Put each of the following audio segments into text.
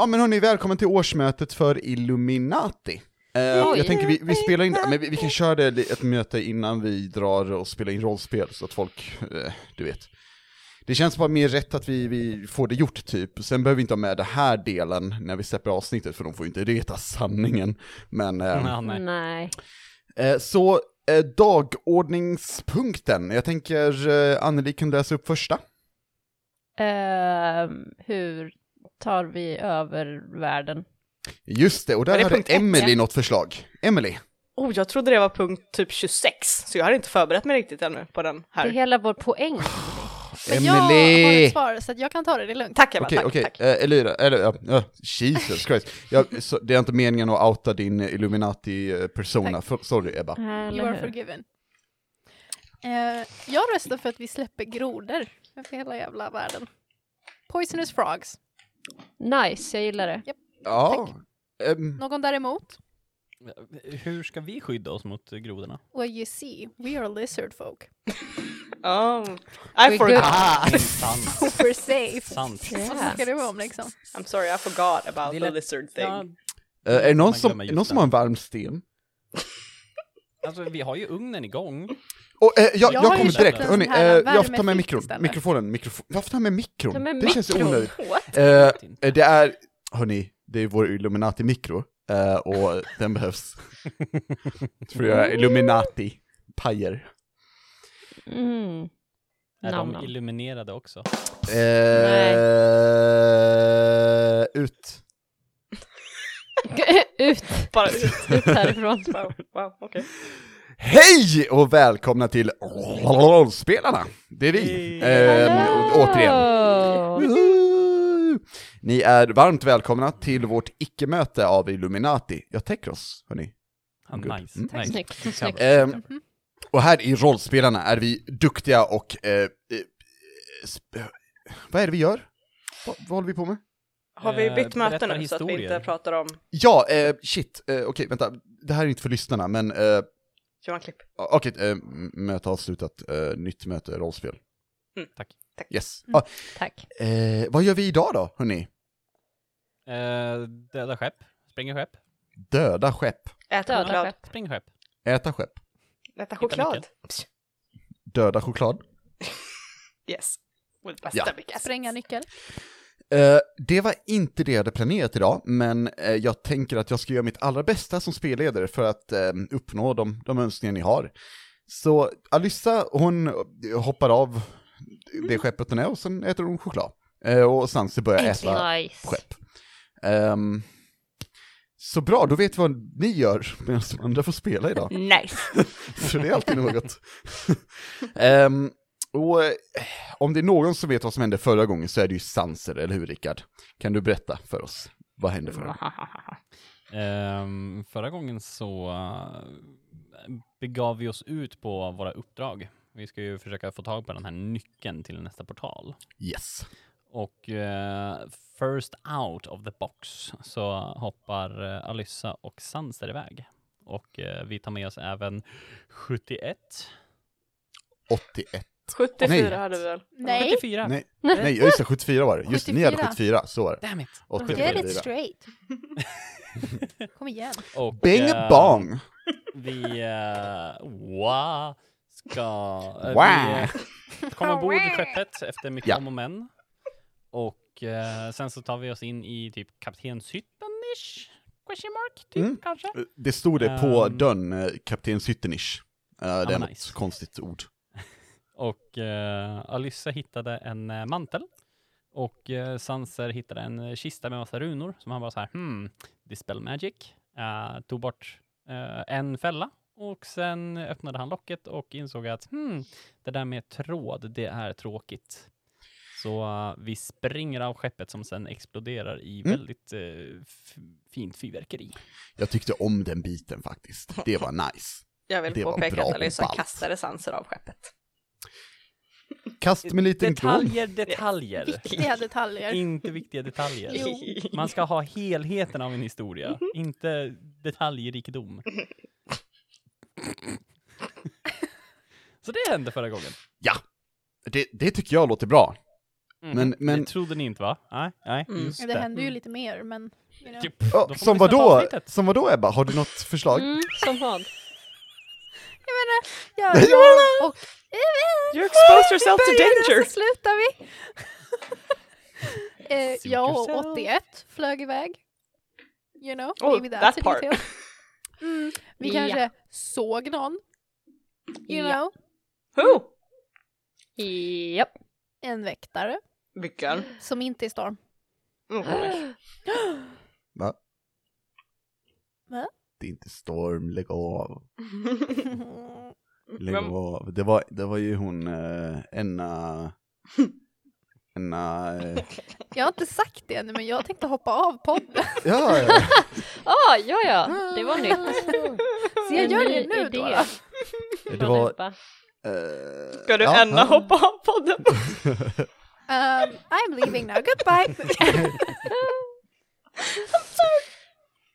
ja men hörni, välkommen till årsmötet för Illuminati. Oj. jag tänker vi, vi spelar in, men vi, vi kan köra det ett möte innan vi drar och spelar in rollspel så att folk, eh, du vet. Det känns bara mer rätt att vi, vi får det gjort typ, sen behöver vi inte ha med den här delen när vi släpper avsnittet för de får ju inte veta sanningen. Men, Ja, nej. Nej. så dagordningspunkten, jag tänker eh, Anneli kan läsa upp första. Ehm, hur tar vi över världen? Just det, och där Var det hade Emily något förslag. Emily. Oh, jag trodde det var punkt typ 26, så jag hade inte förberett mig riktigt ännu på den Det här. är hela vår poäng. Men jag har ett svar så att jag kan ta det, det är lugnt. Tack Okej, tack, okej, tack. eh, Elira, eller, ja, ja, Jesus Christ. Jag, så, det är inte meningen att outa din Illuminati-persona. För, sorry Ebba. You Eller are forgiven. Eh, jag röstar för att vi släpper grodor över hela jävla världen. Poisonous frogs. Nice, jag gillar det. Ja, ehm, Någon däremot? Hur ska vi skydda oss mot grodorna? Well you see, we are lizard folk. Oh, We're I forgot. Ah, sant. We're safe. sant. Vad snackar du om liksom? I'm sorry, I forgot about Det the lizard thing. Ja, eh, är det någon som, är någon som har en varm sten? alltså vi har ju ugnen igång. Och, eh, jag, jag, Jag kommer direkt, hörni, eh, jag får ta med mikron, istället. mikrofonen, mikrofon, varför ta med mikron? Ta med det känns mikron. onödigt. What? Eh, eh, det är, hörni, det är vår Illuminati-mikro, eh, och den behövs. för att göra Illuminati-pajer. Mm. Är Nam, de nam. illuminerade också? Eh, ut. ut, Bara ut härifrån. Wow, wow okej. Hej och välkomna till Rollspelarna! Det är vi, eh, återigen. Ni är varmt välkomna till vårt icke-möte av Illuminati. Jag täcker oss, hörni. Nice. Mm. Snyggt. Ehm, och här i Rollspelarna är vi duktiga och... Eh, eh, vad är det vi gör? Vad, vad håller vi på med? Har vi Eh, bytt möte nu så att vi inte pratar om... Ja, eh, shit, eh, okej, vänta. Det här är inte för lyssnarna, men... Eh, Johan Klipp. okej, eh, möte avslutat, eh, nytt möte, rollspel. Mm. Tack. Yes. Mm. Ah, Tack. eh, vad gör vi idag då, hörni? Eh, döda skepp. Springer skepp. Döda skepp. Äta Döda choklad. skepp. Springer skepp. Äta skepp. Äta choklad. Döda choklad. Yes. Ja. Spränga nyckel. Eh, det var inte det jag hade planerat idag, men eh, jag tänker att jag ska göra mitt allra bästa som spelledare för att eh, uppnå de, de önskningar ni har. Så Alyssa, hon hoppar av det skeppet hon är och sen äter hon choklad. Och Sansi börjar äta Nice. skepp. Ehm, så bra, då vet vi vad ni gör medan de andra får spela idag. Nice. Så det är alltid något. Ehm, och eh, om det är någon som vet vad som hände förra gången så är det ju Sanser, eller hur Rickard? Kan du berätta för oss? Vad hände förra gången? Ehm, förra gången så uh, begav vi oss ut på våra uppdrag. Vi ska ju försöka få tag på den här nyckeln till nästa portal. Yes. Och eh, first out of the box så hoppar uh, Alyssa och Sanser iväg. Och eh, vi tar med oss även 71, 81. 74 Nej. hade vi väl? Nej, 74. Nej, nej just det, 74 var det. Just det, ni hade 74. 74, så var det. Damn it! Och get 74. it straight. Kom igen. Och, Bing eh, bong! Vi uh, wow, ska eh, Wow. vi, eh, komma ombord i skeppet efter mycket Ja. om och men. Och eh, sen så tar vi oss in i typ kaptenshytten-ish? Question mark? Typ Mm. kanske? Det stod det på Ehm. dörren, eh, kapten Sytternisch. Eh, det är något nice. konstigt ord. Och uh, Alyssa hittade en eh, mantel. Och uh, Sanser hittade en eh, kista med massa runor som han var så här, hmm, dispel magic. Uh, tog bort eh, en fälla och sen öppnade han locket och insåg att hmm, det där med tråd, det är tråkigt. Så eh, vi springer av skeppet som sen exploderar i Mm. väldigt eh, f- fint fyrverkeri. Jag tyckte om den biten faktiskt. Det var nice. Jag vill Det påpeka att Alyssa kastade Sanser av skeppet. Kast med en liten. Detaljer, detaljer. Viktiga detaljer. Inte viktiga detaljer. Jo. Man ska ha helheten av en historia, inte detaljrikedom. Så det hände förra gången. Ja, det, det tycker jag låter bra. Mhm. Men- men- Det trodde ni inte va? Nej, nej, Mm. just Det händer ju Mm. lite mer, men... You know. Typ. Får som man vad lyssna på då? avsnittet. Som vad då Ebba? Har du något förslag? Mm, som vad? Ja, jag och... You exposed yourself to danger! Så slutar vi! eh, jag och yourself. 81 flög iväg. You know, Oh, maybe that's that a part. detail. Mm, vi Ja. kanske såg någon. You Ja. know, Who? Japp. en väktare Vilken? som inte är Storm. Mm. Va? Va? Det är inte Storm, lägg av. Lägg Vem- av. Det var, det var ju hon, eh, Enna... Enna... Eh, Jag har inte sagt det ännu, men jag tänkte hoppa av podden. ja, ja. Ah, ja, ja, det var nytt. Så jag En gör ny det nu idé då. då. Det från var... Ebba. eh, Ska du ja, ännu ja. hoppa av podden? Um, I'm leaving now, goodbye!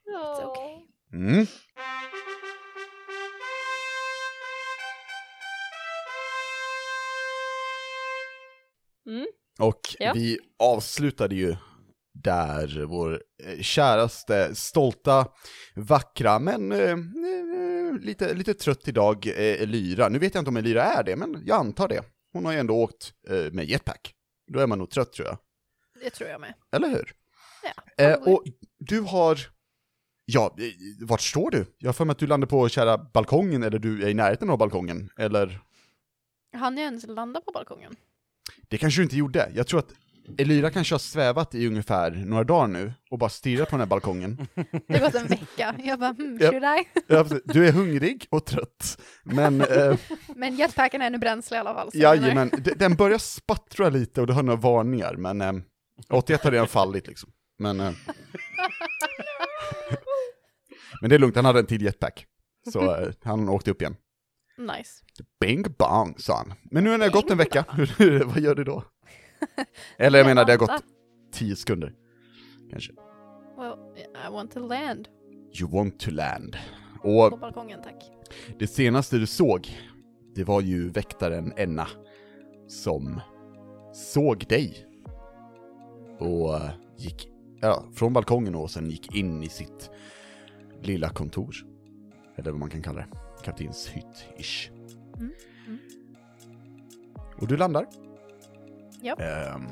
It's okay. Mm. Mm. Och Ja. vi avslutade ju där vår eh, käraste, stolta, vackra, men eh, eh, lite, lite trött idag, eh, Elyra. Nu vet jag inte om Elyra är det, men jag antar det. Hon har ju ändå åkt eh, med jetpack. Då är man nog trött tror jag. Det tror jag med. Eller hur? Ja, Eh, och du har... Ja, eh, vart står du? Jag har för mig att du landade på kära balkongen, eller du är i närheten av balkongen, eller? Han jag ens landa på balkongen? Det kanske du inte gjorde. Jag tror att Elyra kanske har svävat i ungefär några dagar nu och bara stirrat på den här balkongen. Det har gått en vecka. Jag bara, hmm, Ja. should I? Ja. Du är hungrig och trött, men eh, Men jetpacken är ännu bränsle i alla fall. jajamän, den börjar spattra lite och du har några varningar, men eh, 81 har redan fallit liksom. Men, eh, men det är lugnt, han hade en till jetpack. Så eh, han åkte upp igen. Nice. Bing bong, sa han. Men nu har det gått en vecka, vad gör du då? Eller jag menar, det har gått. 10 sekunder. Kanske. Well, I want to land. You want to land. På Och balkongen, tack. det senaste du såg, det var ju väktaren Enna, som såg dig. Och eh, gick ja, från balkongen och sen gick in i sitt lilla kontor. Eller vad man kan kalla det. Kaptens hytt-ish. Mm, mm. Och du landar. Ja. Ehm,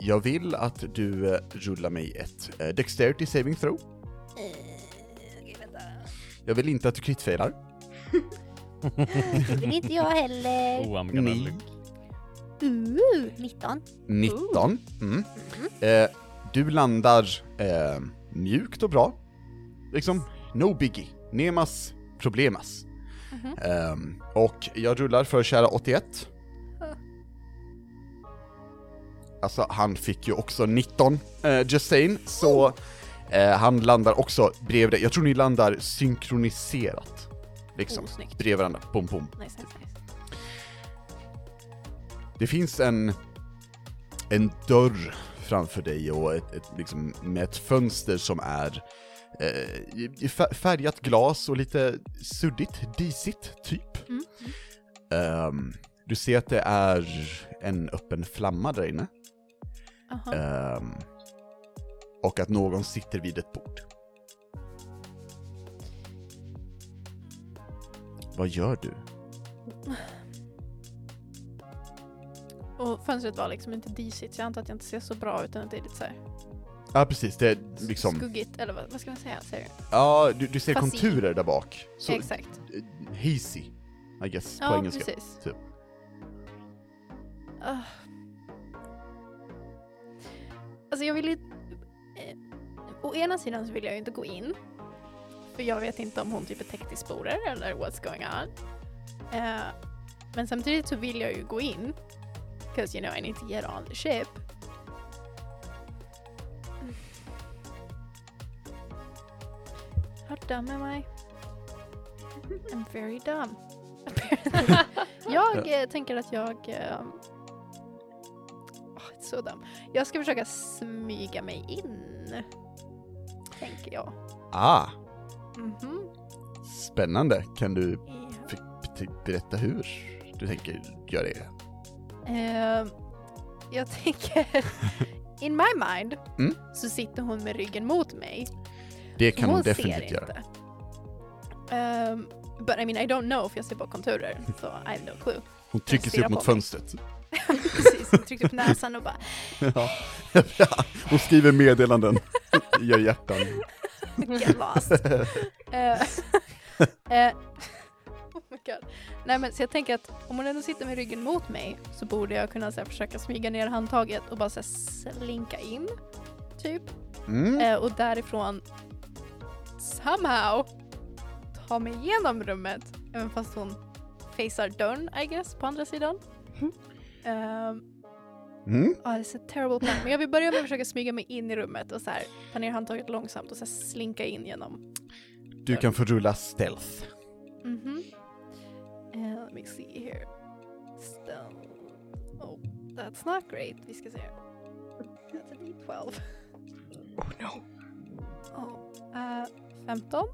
jag vill att du eh, rullar mig ett uh, Dexterity Saving Throw. Vänta. Jag vill inte att du kritfailar. Det vill inte jag heller. Oh, I'm gonna Ni. look. Uh, 19. 19. Mm. Eh, du landar eh, mjukt och bra. Liksom, no biggie. Nemas problemas. Mhm. Ehm, och jag rullar för kära 81. Alltså, han fick ju också 19, eh, just saying, så eh, han landar också bredvid dig. Jag tror ni landar synkroniserat. Liksom, Oh, snyggt. bredvid varandra. Pom, pom. Nice, nice, nice. Det finns en, en dörr framför dig och ett, ett, liksom, med ett fönster som är eh, färgat glas och lite suddigt, disigt, typ. Mm. Ehm, du ser att det är en öppen flamma där inne. Ehm, och att någon sitter vid ett bord. Vad gör du? Och fönstret var liksom inte disigt, så jag antar att jag inte ser så bra ut, utan att det är lite så här Ja precis, det är liksom, skuggigt, eller vad, vad ska man säga? Ser du? ja du, du ser Fuzzy. konturer där bak. Så, Exakt. eh, hazy, I guess, på Ja, engelska. precis. typ. Ah. Alltså jag vill ju... Eh, å ena sidan så vill jag ju inte gå in. För jag vet inte om hon typ är täckt i sporer eller what's going on. Eh, men samtidigt så vill jag ju gå in. Because you know I need to get on the ship. How dumb am I? I'm very dumb. jag eh, tänker att jag... Eh, oh, so dumb. Jag ska försöka smyga mig in. Tänker jag. Ah, Mhm. spännande. Kan du berätta hur du tänker göra det? Eh, jag tänker, in my mind Mm. så sitter hon med ryggen mot mig. Det kan hon hon ser definitivt göra. inte. Um, but I mean I don't know för jag ser bara konturer, så I have no clue. Hon trycker sig upp mot fönstret. Precis, jag tryckte upp näsan och bara Ja. Ja, Hon skriver meddelanden, gör hjärtan. get lost. Eh, eh, oh my god. Nej men så jag tänker att om hon ändå sitter med ryggen mot mig så borde jag kunna så här, försöka smyga ner handtaget och bara så här, slinka in. Typ. Mm. Eh, och därifrån somehow ta mig igenom rummet. Även fast hon facear dörren I guess på andra sidan. Ehm, Mm. Ja, det är a terrible plan. Men jag vill börja med att försöka smyga mig in i rummet och så här, ta ner handtaget långsamt och så slinka in genom. Du kan få rulla stealth. Mhm. Eh, let me see here. Stealth. Oh, that's not great. Vi ska se. That's a D12. Oh no. Oh, eh, 15.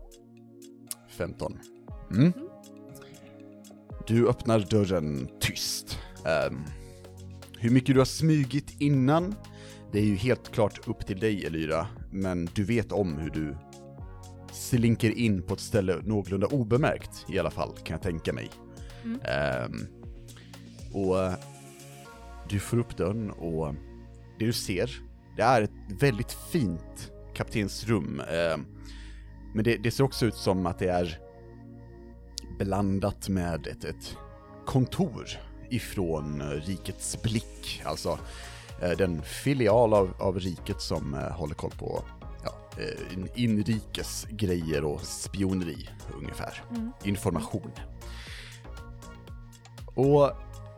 15. Mm. Du öppnar dörren tyst. Ehm, hur mycket du har smugit innan, det är ju helt klart upp till dig Elyra, men du vet om hur du slinker in på ett ställe någorlunda obemärkt i alla fall, kan jag tänka mig. Mm. Ehm, och eh, du får upp dörren och det du ser, det är ett väldigt fint kaptensrum. Ehm, men det, det ser också ut som att det är blandat med ett, ett kontor ifrån eh, Rikets blick, alltså eh, den filial av, av riket som eh, håller koll på ja, in- inrikes grejer och spioneri ungefär. Mm. Information. Och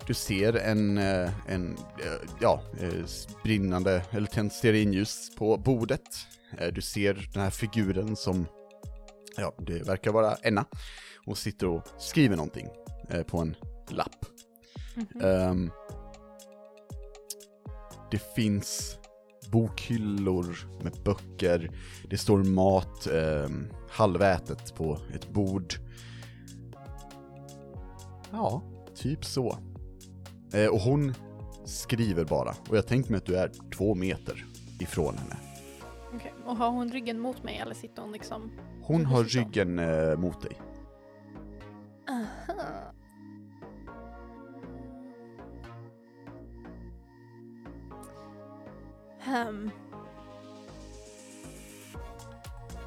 du ser en, en ja, brinnande, eller tänt stearinljus på bordet. Du ser den här figuren som, ja, det verkar vara Enna. Hon sitter och skriver någonting eh, på en lapp. Mhm. Ehm, det finns bokhyllor med böcker, det står mat um, halvätet på ett bord. Ja, typ så. Eh, och hon skriver bara, och jag tänkte mig att du är två meter ifrån henne. Okej. Och har hon ryggen mot mig eller sitter hon liksom? Hon har ryggen eh, mot dig. Aha. Hmm.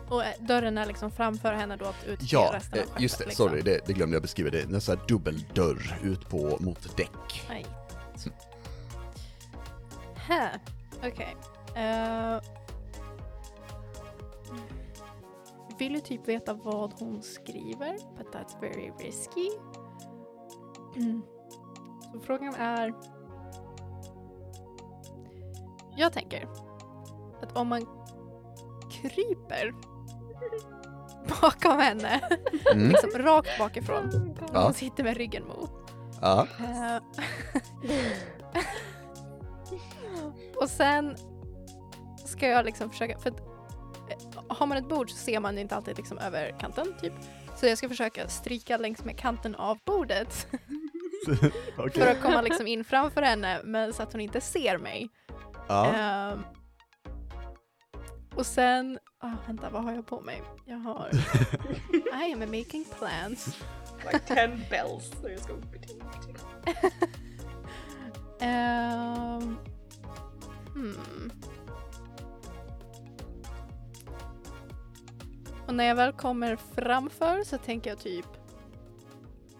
Och eh, dörren är liksom framför henne då att ut till Ja, resten eh, av skeppet, just det, liksom. sorry, det, det glömde jag beskriva. Det är en sån här dubbeldörr ut på, mot däck. Nej. Här. Okej. Eh, vill ju typ veta vad hon skriver, but that's very risky. Mm. Så frågan är... Jag tänker att om man kryper bakom henne, Mm. liksom rakt bakifrån, och Ja. hon sitter med ryggen mot, Ja. Och sen ska jag liksom försöka, för att har man ett bord så ser man inte alltid liksom över kanten typ. Så jag ska försöka stryka längs med kanten av bordet Okej. för att komma liksom in framför henne men så att hon inte ser mig. Ja. Ehm, och sen, ah, vänta vad har jag på mig? Jag har, I am making plans. Like ten bells. Jag ska. Ehm, hmm. Och när jag väl kommer framför så tänker jag typ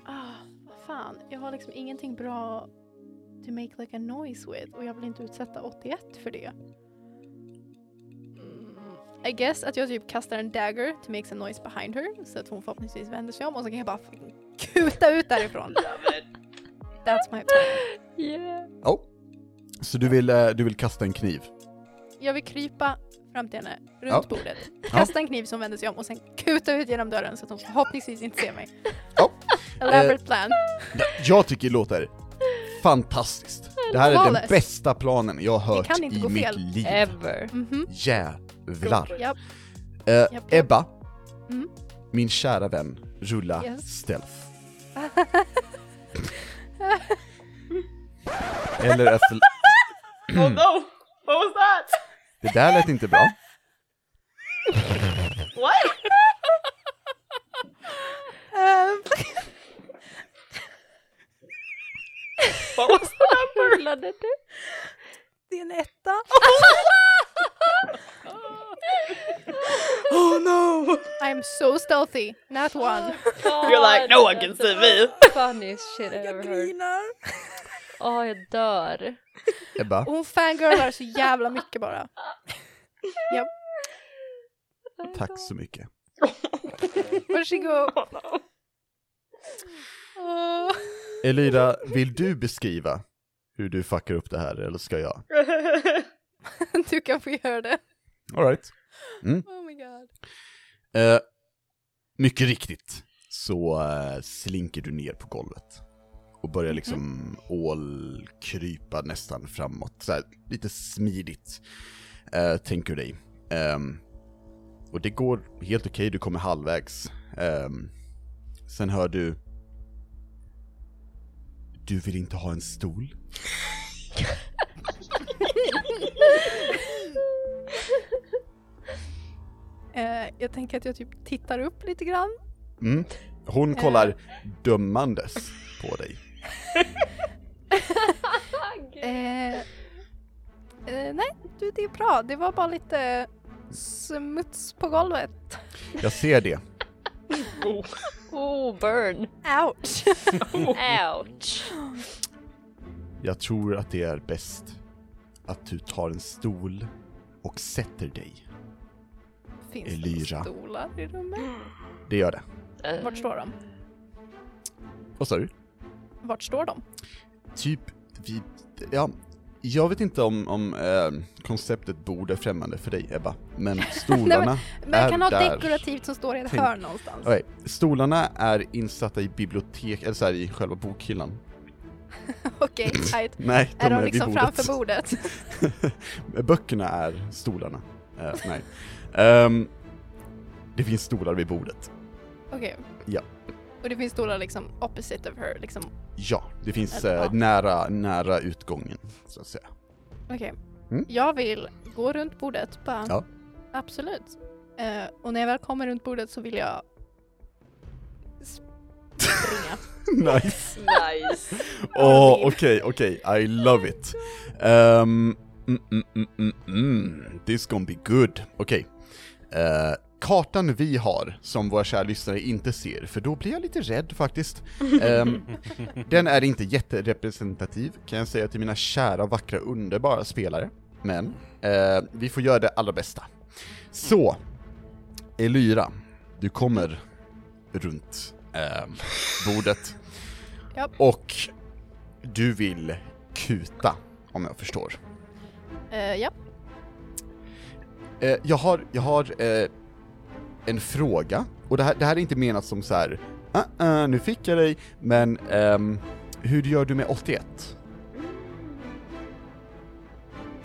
Ah, vad fan, jag har liksom ingenting bra to make like a noise with och jag vill inte utsätta 81 för det. Mm, I guess att jag typ kastar en dagger to make a noise behind her så att hon förhoppningsvis vänder sig om och så kan jag bara kuta ut därifrån. That's my plan. Yeah. Oh. Så du vill, eh, du vill kasta en kniv? Jag vill krypa fram till henne, runt Ja. bordet, kasta en kniv som vänder sig om och sen kuta ut genom dörren så att hon förhoppningsvis inte ser mig. Ja. Elaborate plan. Jag tycker det låter fantastiskt. Det här är den bästa planen jag har hört kan inte i gå mitt fel. liv. Ever. Mhm. Jävlar. Japp. Eh, japp, japp. Ebba, Mm. min kära vän, rulla Yes. stealth. Eller athl- Oh no! What was that? Det där lät inte bra. What? What was the number? Rullade du? det är en etta. Oh no! I'm so stealthy. Not one. You're like, no one can see me. Funniest shit I've ever heard. Åh, jag dör. Ebba, hon fangirlar så jävla mycket bara. Japp, tack så mycket. varsågod. Oh. Elira, vill du beskriva hur du fuckar upp det här, eller ska jag? Du kan få göra det. Alright. Oh my god. Eh, mycket riktigt så eh, slinker du ner på golvet. Och börjar liksom ålkrypa nästan framåt, så här, lite smidigt, eh, tänker du dig. Ehm, och det går helt okej, du kommer halvvägs. Ehm, sen hör du... Du vill inte ha en stol? Eh, jag tänker att jag typ tittar upp lite grann. Mm. Hon kollar dömandes på dig. Eh, eh, nej, du, det är bra. Det var bara lite smuts på golvet. Jag ser det. Oh, burn. Ouch! Ouch. Jag tror att det är bäst att du tar en stol och sätter dig. Finns Elyra. det stolar i rummet? Det gör det. Vart står de? Vad sa du? Vart står de? Typ vid, ja, jag vet inte om, om eh, konceptet bord är främmande för dig Ebba, men stolarna Men jag är kan ha där. dekorativt som står i ett Tänk- hörn någonstans. Okej, stolarna är insatta i bibliotek, eller så här, i själva bokhyllan. Okej, right. Nej, de Är är, de vid liksom bordet. framför bordet? Böckerna är stolarna. Eh, nej. Ehm, det finns stolar vid bordet. Okej. Ja. Och det finns stolar liksom opposite of her, liksom. Ja, det finns Eller, eh, ja. nära, nära utgången, så att säga. Okej. Mm. Jag vill gå runt bordet, bara. Ja. Absolut. Eh, och när jag väl kommer runt bordet så vill jag springa. nice. Nice. Åh, okej, okej, I love it. Um, mm, mm, mm, mm. This gonna be good. Okej. Eh, kartan vi har, som våra kära lyssnare inte ser, för då blir jag lite rädd faktiskt. Ehm, den är inte jätterepresentativ, kan jag säga till mina kära, vackra, underbara spelare. Men, eh, vi får göra det allra bästa. Så, Elyra, du kommer runt ehm, bordet. Japp. Och du vill kuta, om jag förstår. Eh, ja. Eh, jag har, jag har eh, en fråga, och det här, det här är inte menat som så här. Uh -uh, nu fick jag dig, men ehm, hur gör du med 81?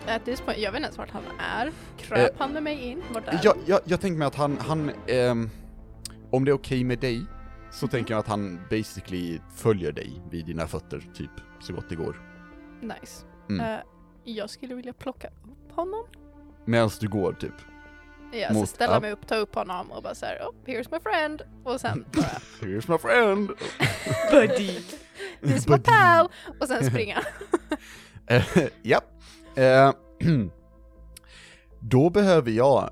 At this point, jag vet inte ens vart han är. Kröp han med mig in? Vart är Jag, jag, jag tänker mig att han, han ehm, om det är okej med dig, så tänker jag att han basically följer dig vid dina fötter, typ, så gott det går. Nice. Mm. Eh, jag skulle vilja plocka upp honom. Medan du går, typ. Ja, så ställa mig upp, ta upp honom och bara såhär, oh, here's my friend. Och sen bara, Here's my friend! Buddy. this is my pal. Och sen springa. Eh, ja. Eh, då behöver jag,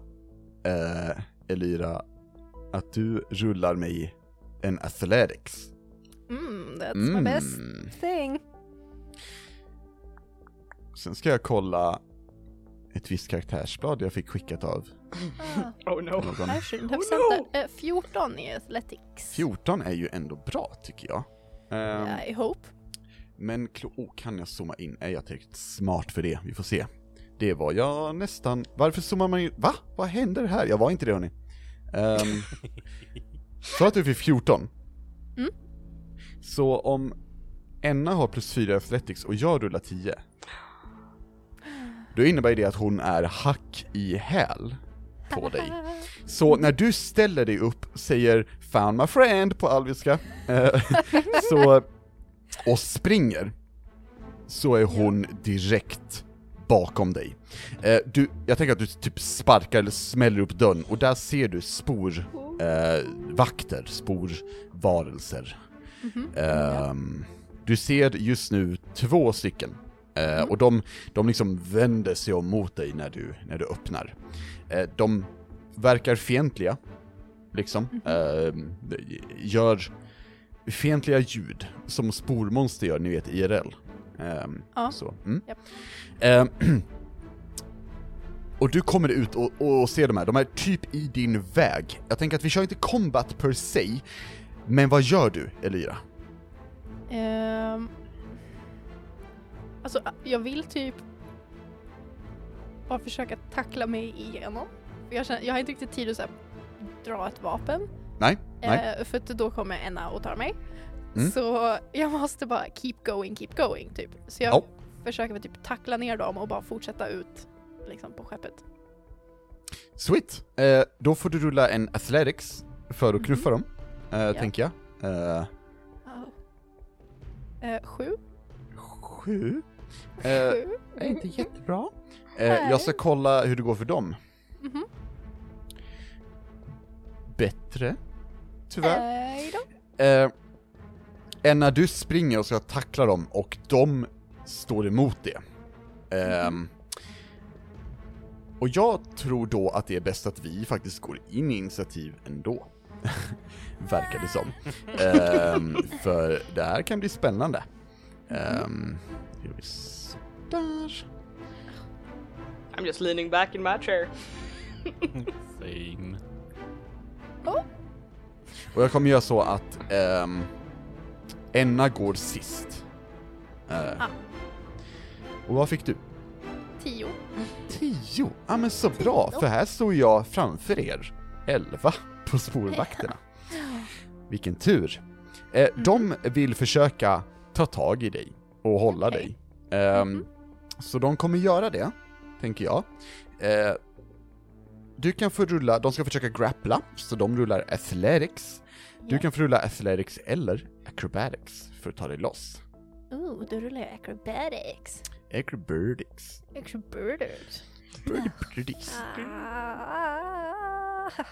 eh, Elira, att du rullar mig en athletics. Mm, that's my best Mm. thing. Sen ska jag kolla ett visst karaktärsblad jag fick skickat av Ah, Oh no. någon. I shouldn't have Oh, no. that. Eh, 14 i athletics. 14 är ju ändå bra, tycker jag. Ehm, I hope. Men oh, kan jag zooma in? Är jag tillräckligt smart för det? Vi får se. Det var jag nästan... Varför zoomar man in? Va? Vad händer här? Jag var inte det hörni. Um, så att du fick 14? Mm. Så om Enna har plus 4 i athletics och jag rullar 10, då innebär det att hon är hack i häl på dig. Så när du ställer dig upp, säger 'Found my friend' på alviska, eh, så, och springer, så är hon direkt bakom dig. Eh, du, jag tänker att du typ sparkar eller smäller upp dörren, och där ser du spor, eh, vakter, sporvarelser. Mhm. Ehm, du ser just nu två stycken, eh, och de, de liksom vänder sig om mot dig när du, när du öppnar. Eh, de verkar fientliga, liksom. Ehm, gör fientliga ljud, som spormonster gör, ni vet IRL. Ehm, Ja. så. Mm. Japp. Ehm, och du kommer ut och, och ser de här, de är typ i din väg. Jag tänker att vi kör inte combat per se, men vad gör du, Elira? Ehm, alltså, jag vill typ bara försöka tackla mig igenom. Jag, känner, jag har inte riktigt tid att så här, dra ett vapen. Nej? Nej? Eh, för att då kommer Enna och tar mig. Mm. Så jag måste bara keep going, keep going typ. Så jag Ja. försöker väl typ tackla ner dem och bara fortsätta ut liksom på skeppet. Sweet! Eh, då får du rulla en athletics för att knuffa dem, eh, tänker jag. Eh, Eh, sju? sju? Eh, Sju? är inte jättebra. Eh, jag ska kolla hur det går för dem. Mhm. Bättre, tyvärr. Nej då. Eh, Enna, du springer och ska tackla dem och de står emot det. Ehm, och jag tror då att det är bäst att vi faktiskt går in i initiativ ändå. Verkar det som. Ehm, för det här kan bli spännande. Um, sådär. I'm just leaning back in my chair. Same. Och jag kommer göra så att ehm, Enna går sist. Eh, Ah. Och vad fick du? Tio. Tio? Ja men så bra, för här står jag framför er. Elva på spårvakterna. Vilken tur. Eh, De vill försöka ta tag i dig och hålla Okej. dig. Ehm, Så de kommer göra det, tänker jag. Eh, du kan få rulla, de ska försöka grappla, så de rullar athletics. Du kan få rulla athletics eller acrobatics för att ta dig loss. Oh, då rullar jag acrobatics. Acrobatics. Acrobatics. Acrobatics.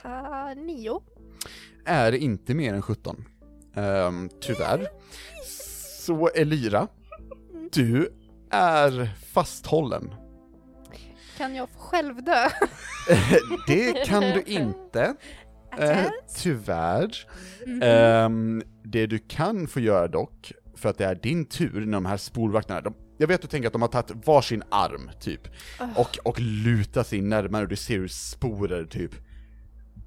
Ah, nio. Är inte mer än 17. Ehm, tyvärr. Så Elira, du är fasthållen. Kan jag få självdö? det kan du inte, eh, tyvärr. Mhm. Ehm, det du kan få göra dock, för att det är din tur när de här spolvakterna, de, jag vet att du tänker att de har tagit varsin arm, typ, och, och lutar sig närmare och du ser hur sporer typ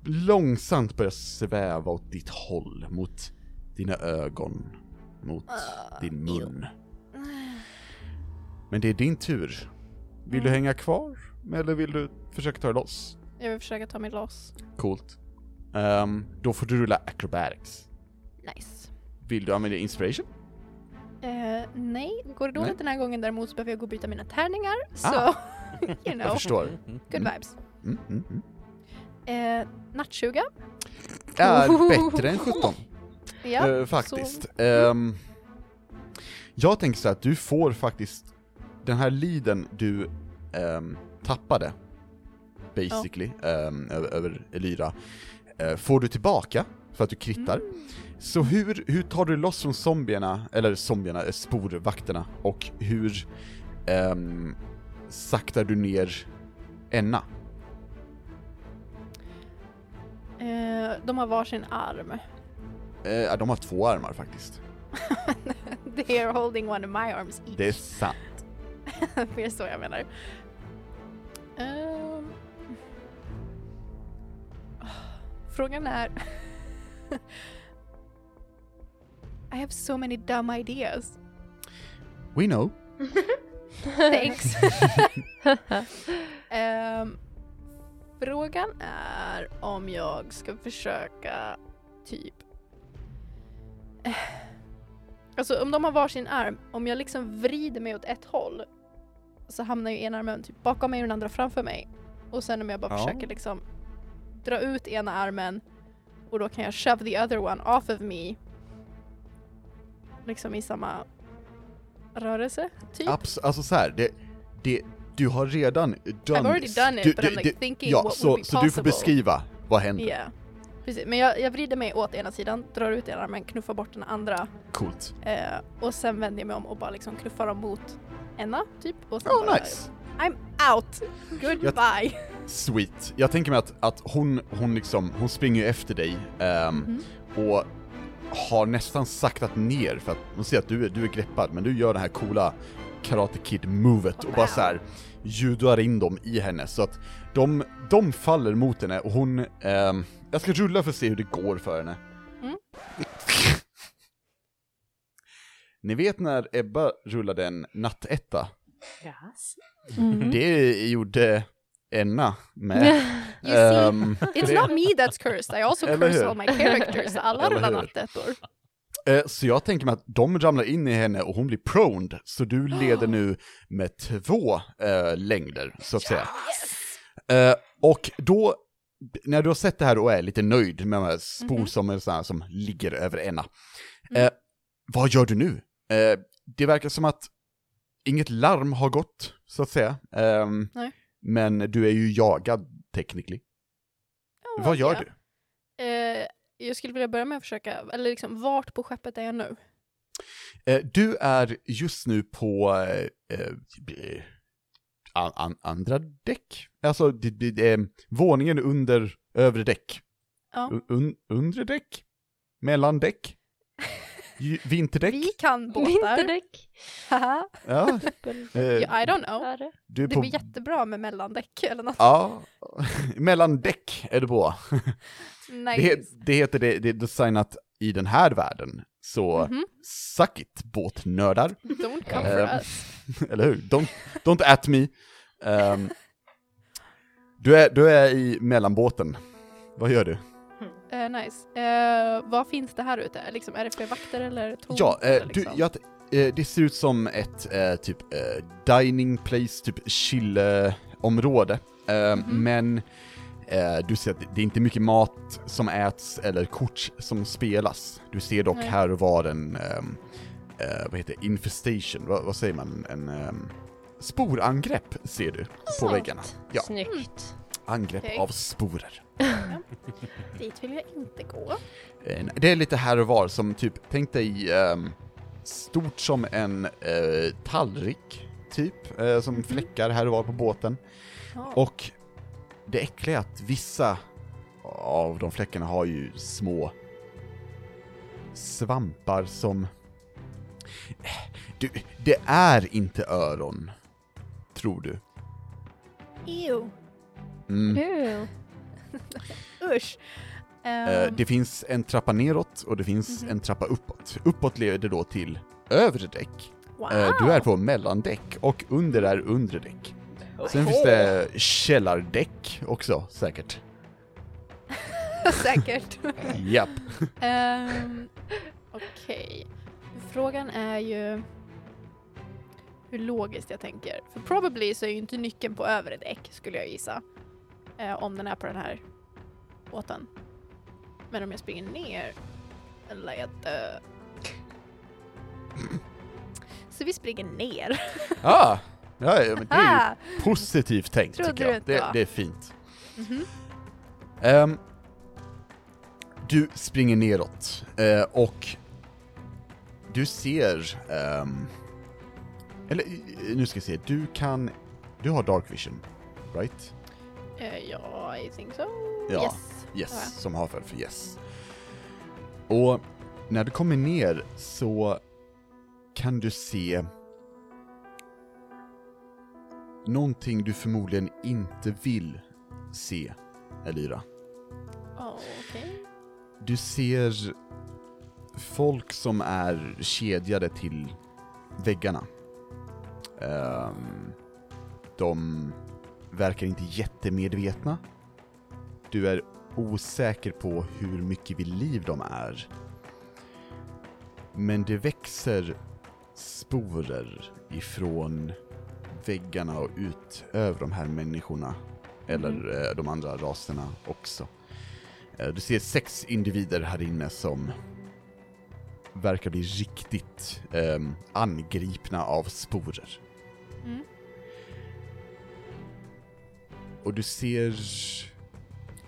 långsamt börjar sväva åt ditt håll, mot dina ögon, mot din mun. Men det är din tur. Vill du hänga kvar? Eller vill du försöka ta dig loss? Jag vill försöka ta mig loss. Coolt. Ehm, då får du rulla acrobatics. Nice. Vill du använda inspiration? Eh, nej, går det dåligt Nej. den här gången däremot så behöver jag gå och byta mina tärningar. Så, Ah. you Jag know, förstår. good Mm. vibes. Mm, mm, mm. Eh, nattsuga. Är bättre än 17. Ja, Eh, faktiskt. Ehm, jag tänker så att du får faktiskt den här liden du ehm, tappade, basically, ehm, över, över Elyra, eh, får du tillbaka för att du krittar. Så hur, hur tar du loss från zombierna, eller zombierna, eh, sporvakterna, och hur ehm, saktar du ner Enna? Eh, de har varsin arm. Eh, de har två armar faktiskt. They are holding one of my arms each. Det är sant. det är så jag menar. Ehm. Frågan är... I have so many dumb ideas. We know. Thanks. Ehm, frågan är om jag ska försöka typ... Alltså om de har varsin arm, om jag liksom vrider mig åt ett håll så hamnar ju ena armen typ bakom mig och den andra framför mig. Och sen om jag bara Ja. försöker liksom dra ut ena armen och då kan jag shove the other one off of me. Liksom i samma rörelse, typ. Abs- alltså så här, det, det, Du har redan done I've already done it, du, but I'm like thinking ja, what så, would be så du får possible. beskriva vad händer. Ja, precis. Men jag, jag vrider mig åt ena sidan, drar ut ena armen, knuffar bort den andra Coolt. eh, och sen vänder jag mig om och bara liksom knuffar dem mot Enna, typ. Och sen Oh, bara, nice. I'm out! Goodbye! Sweet. Jag tänker mig att, att hon, hon liksom, hon springer efter dig ehm, Mhm. och har nästan saktat ner för att hon ser att du är, du är greppad, men du gör det här coola Karate Kid-movet och bara Wow. så här judoar in dem i henne så att de, de faller mot henne och hon, ehm, jag ska rulla för att se hur det går för henne. Mm. Ni vet när Ebba rullade en nattetta? Yes. Mm. Det gjorde Enna med. You see, Ehm, it's not me that's cursed, I also curse hur? all my characters. Alla rullar nattettor. Eh, Så jag tänker mig att de ramlar in i henne och hon blir proned, så du leder nu med två eh, längder, så att säga. Eh, och då, när du har sett det här och är lite nöjd med de här spor Mhm. som, här, som ligger över ena, eh, vad gör du nu? Det verkar som att inget larm har gått, så att säga. Ehm, Nej. men du är ju jagad, technically. Ja, vad gör ja. du? Jag skulle vilja börja med att försöka, eller liksom vart på skeppet är jag nu? Eh, du är just nu på eh, eh, an, an, andra däck? Alltså, det, det, det våningen under övre däck. Ja. Un, un, undre däck? Mellandäck? Ju- Vinterdäck? Vi kan båtar. Vinterdäck. Haha. Ja, Ja, I don't know. Du är Det på... blir jättebra med mellandäck eller något. Ja, mellandäck är du på. Nice. Det, det heter det, det är designat i den här världen. Så, Mhm. suck it, båtnördar. Don't come Ehm, for us. Eller hur? Don't, don't at me. Ehm, du, är, du är i mellanbåten. Vad gör du? Eh, nice. Eh, vad finns det här ute? Liksom, är det fler vakter eller tomt? Ja, eh, eller du, liksom? jag, eh, det ser ut som ett eh, typ eh, dining place, typ chill-område. Eh, Mhm. Men du ser att det- är inte mycket mat som äts eller kort som spelas. Du ser dock Nej. här och var en, ehm, eh, vad heter det, infestation, vad, vad säger man? En um, sporangrepp ser du på Sant. väggarna. Ja. Snyggt. Angrepp Okej. av sporer. Dit vill jag inte gå. Eh, Det är lite här och var som typ, tänk dig ehm, stort som en eh, tallrik, typ, eh, som Mhm. fläckar här och var på båten. Ja. Och det äckliga är att vissa av de fläckarna har ju små svampar som... Du, det är inte öron, tror du. Ew. Mm. Ew. Usch. Eh, Ehm, det finns en trappa neråt och det finns Mhm. en trappa uppåt. Uppåt leder då till övre däck. wow. Eh, Du är på mellandäck och under är undre däck. Sen finns det källardäck också, säkert. Säkert. Japp. Ehm, Okej. Frågan är ju hur logiskt jag tänker. För probably så är ju inte nyckeln på övre däck skulle jag gissa. Eh, om den är på den här båten. Men om jag springer ner eller jag dö. Så vi springer ner. Ah, ja, men det är ju Ah! positivt tänkt Trodde tycker jag. Det, det är fint. Mhm. Ehm, du springer neråt eh, och du ser, ehm, eller eh, nu ska jag se, du kan, du har dark vision, right? Eh, ja, I think so. Ja. Yes. Yes, som har för, för yes. Och när du kommer ner så kan du se någonting du förmodligen inte vill se, Elira. Oh, Okej. Du ser folk som är kedjade till väggarna. Ehm, de verkar inte jättemedvetna. Du är osäker på hur mycket vid liv de är. Men det växer sporer ifrån väggarna och ut över de här människorna. Eller eh, de andra raserna också. Eh, Du ser sex individer här inne som verkar bli riktigt ehm, angripna av sporer. Och du ser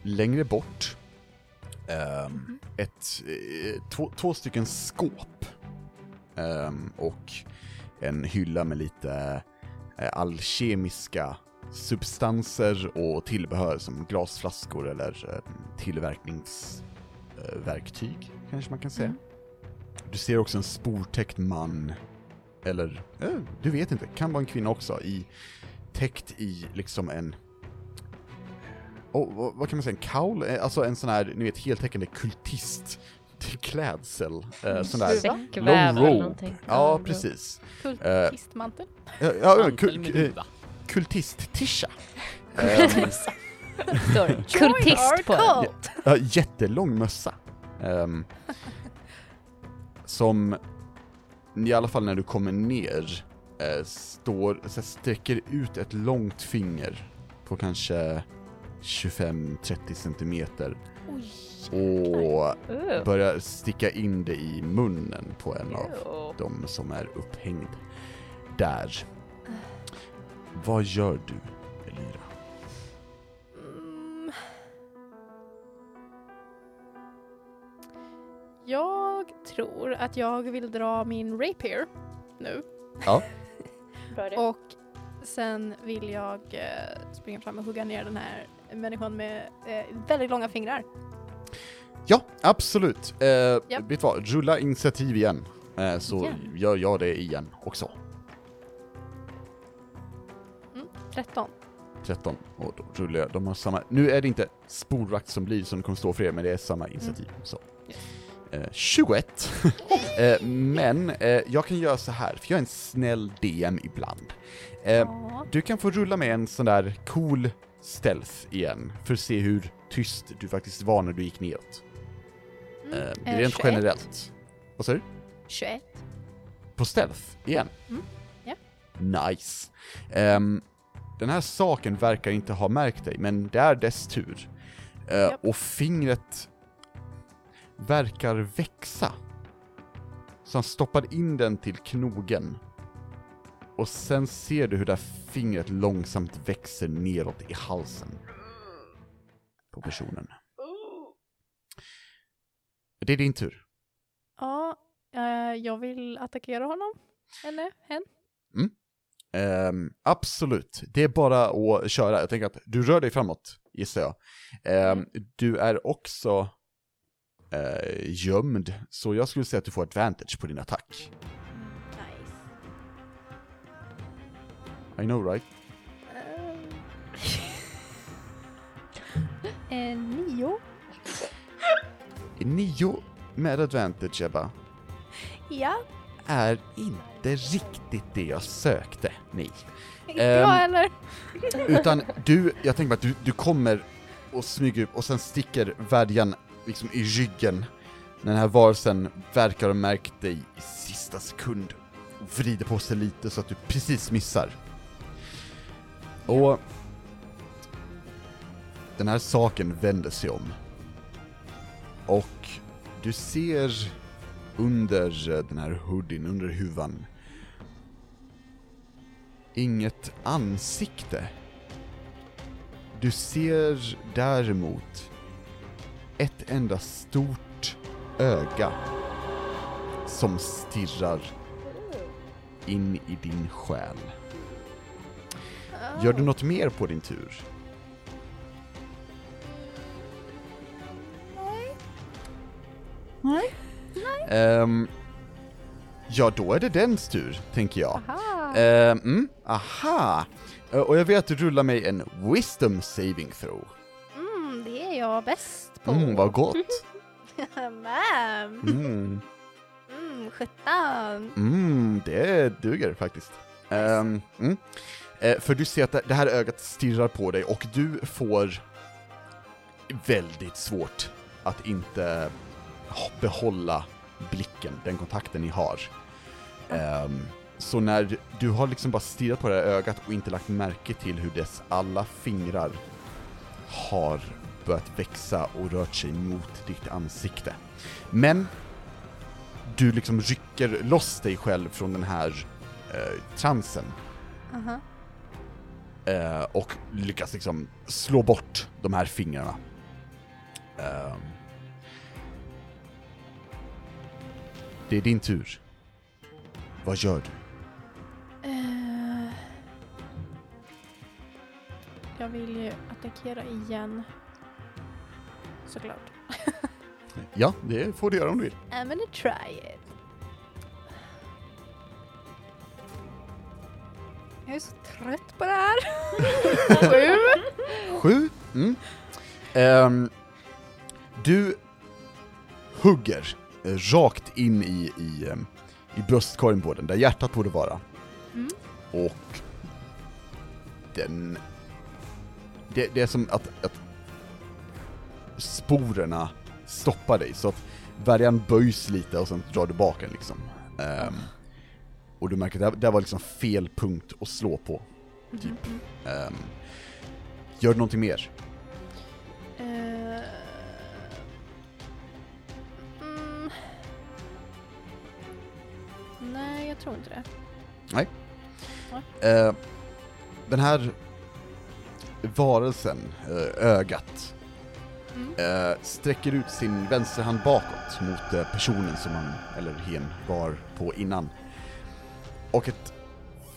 längre bort ehm, ett, eh, två, två stycken skåp ehm, och en hylla med lite eh, alkemiska substanser och tillbehör som glasflaskor eller eh, tillverkningsverktyg, kanske man kan säga. Du ser också en sportäckt man, eller eh, du vet inte, kan vara en kvinna också, i, täckt i liksom en oh, vad, kan man säga, en kaul? Eh, Alltså en sån här, ni vet, heltäckande kultist klädsel. Eh, sån där Säckväv long eller robe. någonting. Ja, precis. Kultistmantel. Ja, ja, kul, med eh, kultist-tisha. Kultist på. Ja, jättelång mössa. Ehm, som, i alla fall när du kommer ner, eh, står, så sträcker ut ett långt finger på kanske 25-30 centimeter och börjar sticka in det i munnen på en av de som är upphängd där. Vad gör du, Elira? Mm. Jag tror att jag vill dra min rapier nu. Bra idé. Och sen vill jag eh, springa fram och hugga ner den här människan med eh, väldigt långa fingrar. Ja, absolut. Eh, Vet du vad, rulla initiativ igen. Eh, så Igen? gör jag det igen också. Mm, 13. 13. Och då rullar jag, de har samma, nu är det inte sporvakt som blir som kommer stå för er, men det är samma initiativ. Så. Eh, 21. eh, men eh, jag kan göra så här, för jag är en snäll DM ibland. Eh, Ja. du kan få rulla med en sån där cool stealth igen, för att se hur tyst du faktiskt var när du gick neråt. Mm, Eh, eh, rent 21. generellt. Vad sa du? 21. På stealth, igen? Mm, ja. Nice. Ehm, den här saken verkar inte ha märkt dig, men det är dess tur. Eh, Japp. Och fingret verkar växa. Så han stoppar in den till knogen. Och sen ser du hur det här fingret långsamt växer neråt i halsen. På personen. Det är din tur. Ja, eh, jag vill attackera honom. Eller hen. Ehm, absolut, det är bara att köra. Jag tänker att du rör dig framåt, gissar jag. Ehm, Du är också eh, gömd, så jag skulle säga att du får advantage på din attack. I know right? Eh, nio. Nio med advantage, Ebba, Ja, är inte riktigt det jag sökte, nej. inte Ehm, jag heller. Utan du, jag tänker bara att du, du kommer och smyger upp och sen sticker värjan liksom i ryggen. När den här varelsen verkar ha märkt dig i sista sekund. Vrider på sig lite så att du precis missar. Och den här saken vänder sig om. Och du ser under eh, den här hoodien, under huvan, inget ansikte. Du ser däremot ett enda stort öga som stirrar in i din själ. Gör du något mer på din tur? Nej. Ehm, ja, då är det dens tur, tänker jag. Aha. Mm, aha! Eh, och jag vill att du rullar mig en wisdom saving throw. Mm, det är jag bäst på. Mm, vad gott! Mm, Mm, 17. mm, det duger faktiskt. Ehm, mm. Eh, för du ser att det- här ögat stirrar på dig och du får väldigt svårt att inte behålla blicken, den kontakten ni har. Ehm, så när du har liksom bara stirrat på det här ögat och inte lagt märke till hur dess alla fingrar har börjat växa och rört sig mot ditt ansikte. Men du liksom rycker loss dig själv från den här eh, transen Aha. Eh, och lyckas liksom slå bort de här fingrarna. Ehm. det är din tur. Vad gör du? Eh, jag vill ju attackera igen. Såklart. Ja, det får du göra om du vill. I'm gonna try it. Jag är så trött på det här. Sju. Sju. Mm. Ehm, du hugger eh, rakt in i, i, ehm, i bröstkorgen på den, där hjärtat borde vara. Mm. Och den... Det, det är som att, att sporerna stoppar dig, så att värjan böjs lite och sen drar du bak den liksom. Ehm, och du märker att det, här- var liksom fel punkt att slå på. Typ. Mhm. Ehm, gör du någonting mer? Eh, mm. Nej, jag tror inte det. Eh, den här varelsen, eh, ögat, Mm. sträcker ut sin vänsterhand bakåt mot personen som han, eller hen, var på innan. Och ett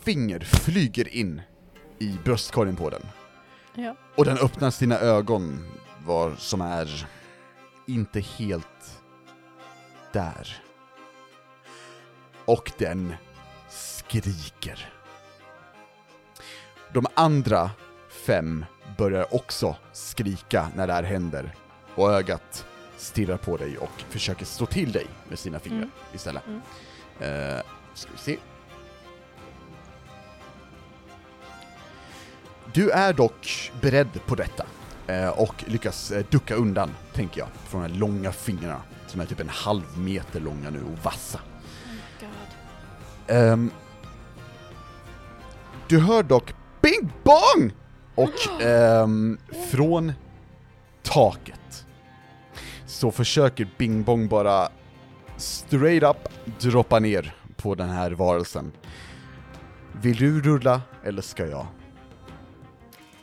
finger flyger in i bröstkorgen på den. Ja. Och den öppnar sina ögon, var, som är inte helt där. Och den skriker. De andra fem börjar också skrika när det här händer, och ögat stirrar på dig och försöker slå till dig med sina fingrar Mm. istället. Mm. Eh, ska vi se. Du är dock beredd på detta, eh, och lyckas eh, ducka undan, tänker jag, från de här långa fingrarna, som är typ en halv meter långa nu och vassa. Oh. Ehm, du hör dock Bing Bong! Och ehm, från taket så försöker Bing Bong bara straight up droppa ner på den här varelsen. Vill du rulla, eller ska jag?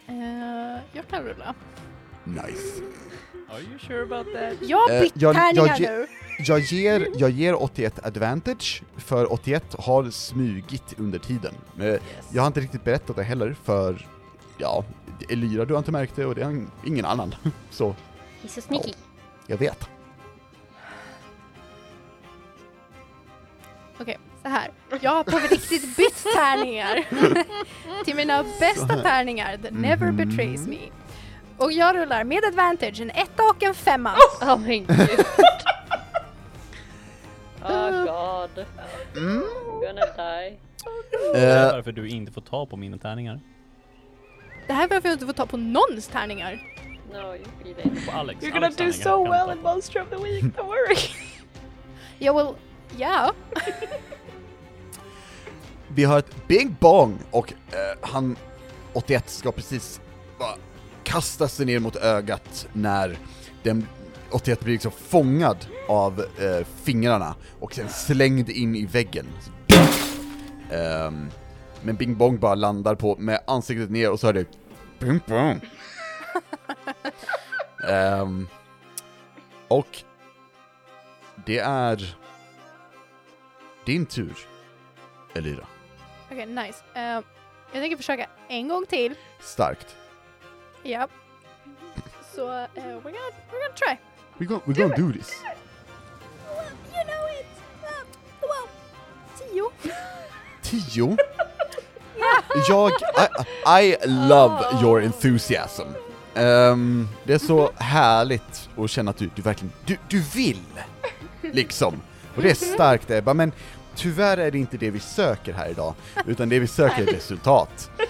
Eh, jag kan rulla. Nice. Are you sure about that? Jag har bytt jag- jag ge- nu. Jag ger, jag ger 81 advantage, för 81 har smugit under tiden. Men Jag har inte riktigt berättat det heller, för ja, Elira du har inte märkt det och det är ingen annan. Så, He's so sneaky. jag vet. Okej, så här. Jag har på riktigt bytt tärningar till mina bästa tärningar, that never Mhm. betrays me. Och jag rullar med advantage en etta och en femma. Oh my god. oh god. Mm. Gonna die. Det är Eh, varför du inte får ta på mina tärningar. Det här är varför jag inte får ta på någons tärningar. No, you. På Alex. You're gonna Alex do so well in. Monster of the Week, don't worry. Jag vill, ja. Vi har ett Big Bong och eh, han, 81, ska precis bara kasta sig ner mot ögat när den 81 blir liksom fångad av eh, fingrarna och sen slängd in i väggen. Ehm, men Bing Bong bara landar på med ansiktet ner och så hör du Bing Bong. Ehm, och det är din tur, Elira. Okej, nice. Eh, jag tänker försöka en gång till. Starkt. Ja. Så eh, we're, gonna, we're gonna try. We're gonna, we're gonna do this. You know it! Uh, well, tio. Tio? Jag, I, I love your enthusiasm. Ehm, det är så härligt att känna att du, du verkligen, du, du vill! Liksom. Och det är starkt Ebba, men tyvärr är det inte det vi söker här idag, utan det vi söker är resultat.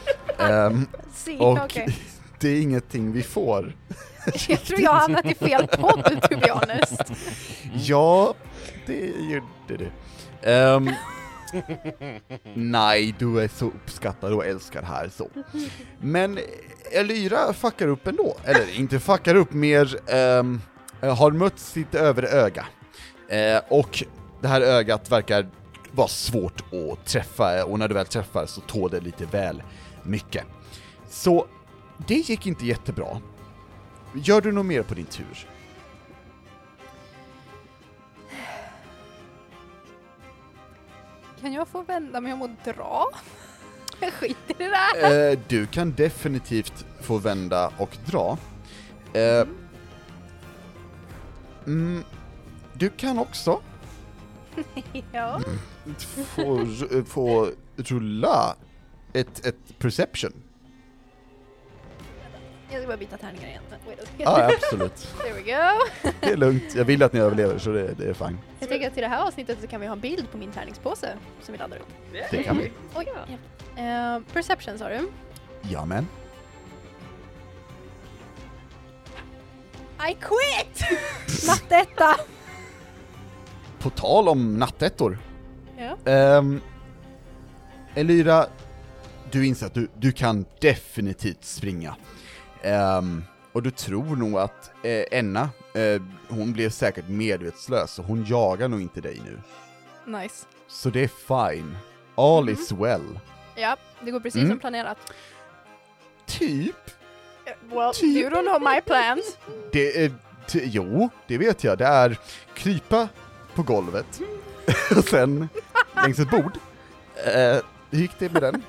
Si, och okej. det är ingenting vi får. Jag tror jag har hamnat i fel podd, to be honest. Ja, det gjorde du. Ehm, nej, du är så uppskattad och älskad här så. Men Elyra fuckar upp ändå. Eller inte fuckar upp, mer ehm, har mött sitt övre öga. Eh, och det här ögat verkar vara svårt att träffa, och när du väl träffar så tål det lite väl mycket. Så, det gick inte jättebra. Gör du något mer på din tur? Kan jag få vända mig om och dra? Jag skiter i det där. Eh, du kan definitivt få vända och dra. Eh, mm, du kan också Ja. få, få rulla ett, ett perception. Jag ska bara byta tärningar igen. Ja, absolut. There we go. Det är lugnt. Jag vill att ni överlever, så det, det är fine. Jag tänker att i det här avsnittet så kan vi ha en bild på min tärningspåse som vi laddar upp. Det kan vi. Oj, ja. Eh, perception sa du? Ja, men. I quit! Nattetta! På tal om nattettor. Ja. Um, Elyra, du inser att du, du kan definitivt springa. Ehm, och du tror nog att eh, Enna, eh, hon blev säkert medvetslös, så hon jagar nog inte dig nu. Nice. Så det är fine. All is well. Ja, det går precis Mm. som planerat. Typ. Well, Typ. you don't know my plans. Det är, jo, det vet jag. Det är krypa på golvet, och sen längs ett bord. Eh, hur gick det med den?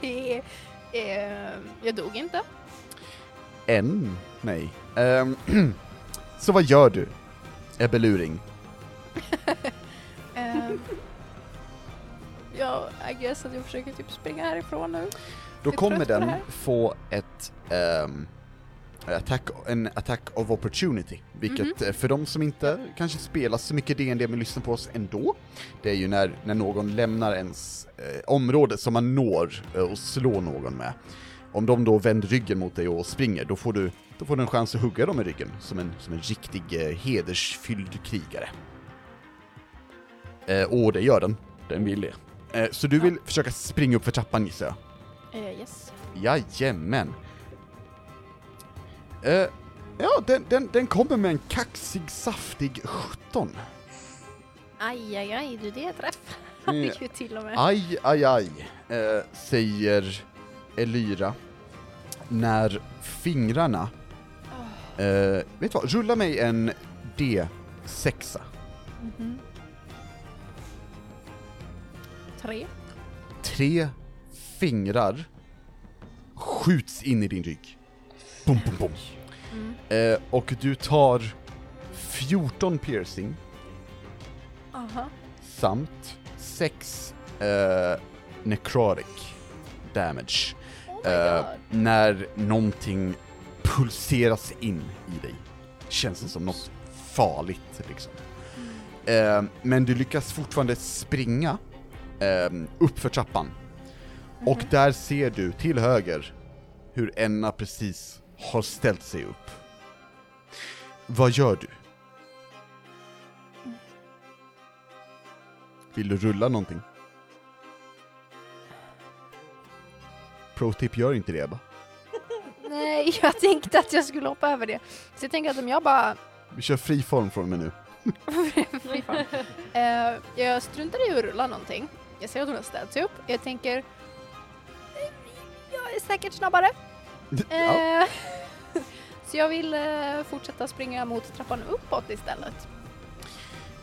Eh, eh, jag dog inte. En? Nej. Ehm, så vad gör du, Ebbe Luring? Ehm, ja, I guess att jag försöker typ springa härifrån nu. Då kommer det den få ett ehm, attack, en attack of opportunity, vilket Mhm. eh, för de som inte kanske spelar så mycket D&D men lyssnar på oss ändå, det är ju när, när någon lämnar ens eh, område som man når eh, och slår någon med. Om de då vänder ryggen mot dig och springer, då får du, då får du en chans att hugga dem i ryggen, som en, som en riktig eh, hedersfylld krigare. Eh, och det gör den, den vill det. Eh, så du vill försöka springa upp för trappan gissar jag? Eh, yes. Jajamän. Eh, ja, den, den, den kommer med en kaxig, saftig 17. Aj, aj, aj, du det är träff. Mm. Ju till och med. Aj, aj, aj, eh, säger Elyra. När fingrarna... Eh, vet du vad, rulla mig en D6. Mhm. Tre. Tre fingrar skjuts in i din rygg. Bum, bum, bum. Mm. Eh, och du tar 14 piercing Aha. samt 6 eh, necrotic damage Oh eh, när någonting pulseras in i dig. Känns det som något farligt liksom. Eh, men du lyckas fortfarande springa eh, upp för trappan. Och Mhm. där ser du till höger hur Enna precis har ställt sig upp. Vad gör du? Vill du rulla någonting? Pro-tip, gör inte det Ebba. Nej, jag tänkte att jag skulle hoppa över det. Så jag tänker att om jag bara... Vi kör fri form från och med nu. Fy fan. Eh, jag struntar i att rulla någonting. Jag ser att hon har ställt sig upp. Jag tänker... Jag är säkert snabbare. Ja. Eh, så jag vill eh, fortsätta springa mot trappan uppåt istället.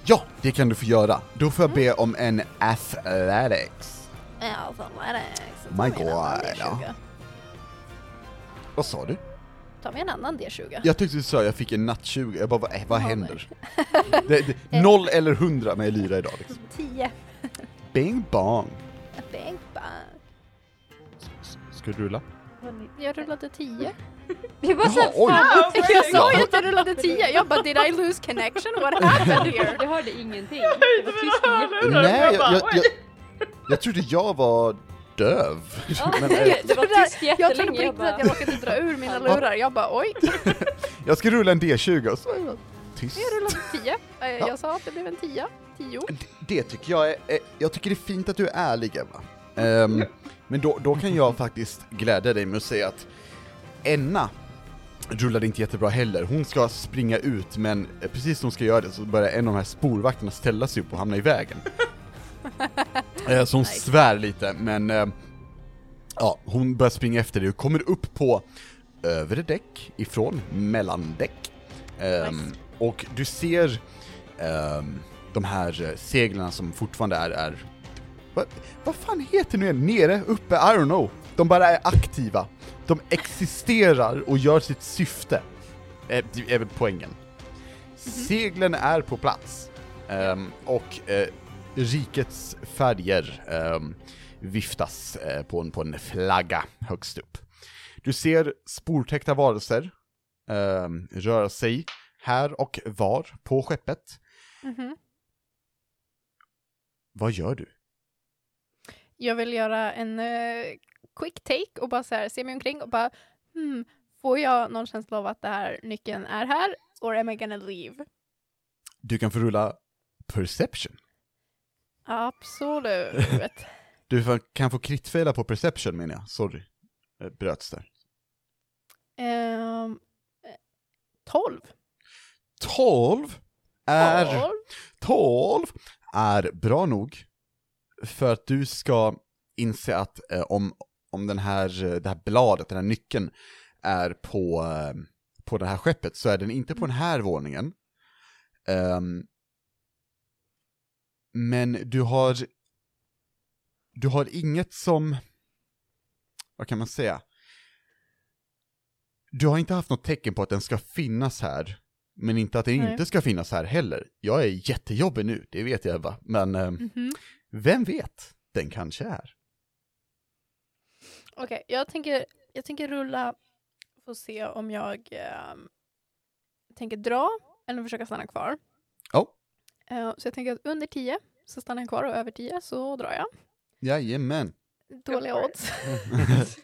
ja, det kan du få göra. Då får jag be om en athletics. Ja, fan vad är det? Så My God, ja. D20. Vad sa du? Tar vi en annan D20? Jag tyckte du sa jag fick en natt 20, jag bara vad, äh, vad händer? Det, det, noll eller hundra med Lyra idag liksom. 10. Bing bong. Bang, bang. Ska du rulla? Jag rullade 10. Det var Jaha, så oj. Jag sa ju att jag rullade 10. Jag bara, did I lose connection? What happened here? Jag hörde ingenting. Det var tyst Nej, jag, jag, jag, jag trodde jag var döv. Men, eh, Det var tyst Jag trodde på Jag riktigt att jag råkade dra ur mina lurar. Jag bara, oj, jag ska rulla en D20 och så är jag tyst. jag rullade 10. Eh, Jag sa att det blev en 10. 10. Det, det tycker jag är, jag tycker det är fint att du är ärlig Emma. Ehm, men då, då kan jag faktiskt glädja dig med att säga att Enna rullade inte jättebra heller. Hon ska springa ut, men precis som hon ska göra det så börjar en av de här spårvakterna ställa sig upp och hamna i vägen. Eh, så hon svär lite, men eh, Ja, hon börjar springa efter dig och kommer upp på övre däck ifrån mellandäck. Nice. Och du ser ehm, de här eh, seglen som fortfarande är, är vad, vad fan heter nu igen? Nere, uppe, I don't know. De bara är aktiva. De existerar och gör sitt syfte. Eh, Det är väl poängen. Seglen är på plats. Ehm, och eh, rikets färger ehm, viftas eh, på, en, på en flagga högst upp. Du ser sportäckta varelser ehm, röra sig här och var på skeppet. Mhm. Vad gör du? Jag vill göra en eh, quick take och bara så här, se mig omkring och bara hmm, får jag någon känsla av att det här nyckeln är här? Or am I gonna leave? Du kan få rulla perception. Absolut. Du kan få kritfela på perception menar jag, sorry. Bröts där. Eh, 12. 12 är... 12. 12 är bra nog för att du ska inse att eh, om, om den här, eh, det här bladet, den här nyckeln är på, eh, på det här skeppet så är den inte på den här våningen. Ehm, men du har du har inget som, vad kan man säga? Du har inte haft något tecken på att den ska finnas här, men inte att den Nej. inte ska finnas här heller. Jag är jättejobbig nu, det vet jag va, men eh, Mhm. Vem vet? Den kanske är. Okej, jag, tänker, jag tänker rulla och se om jag ehm, tänker dra eller försöka stanna kvar. Ja. Eh, så jag tänker att under 10 så stannar jag kvar och över 10 så drar jag. Jajamän. Dåliga odds.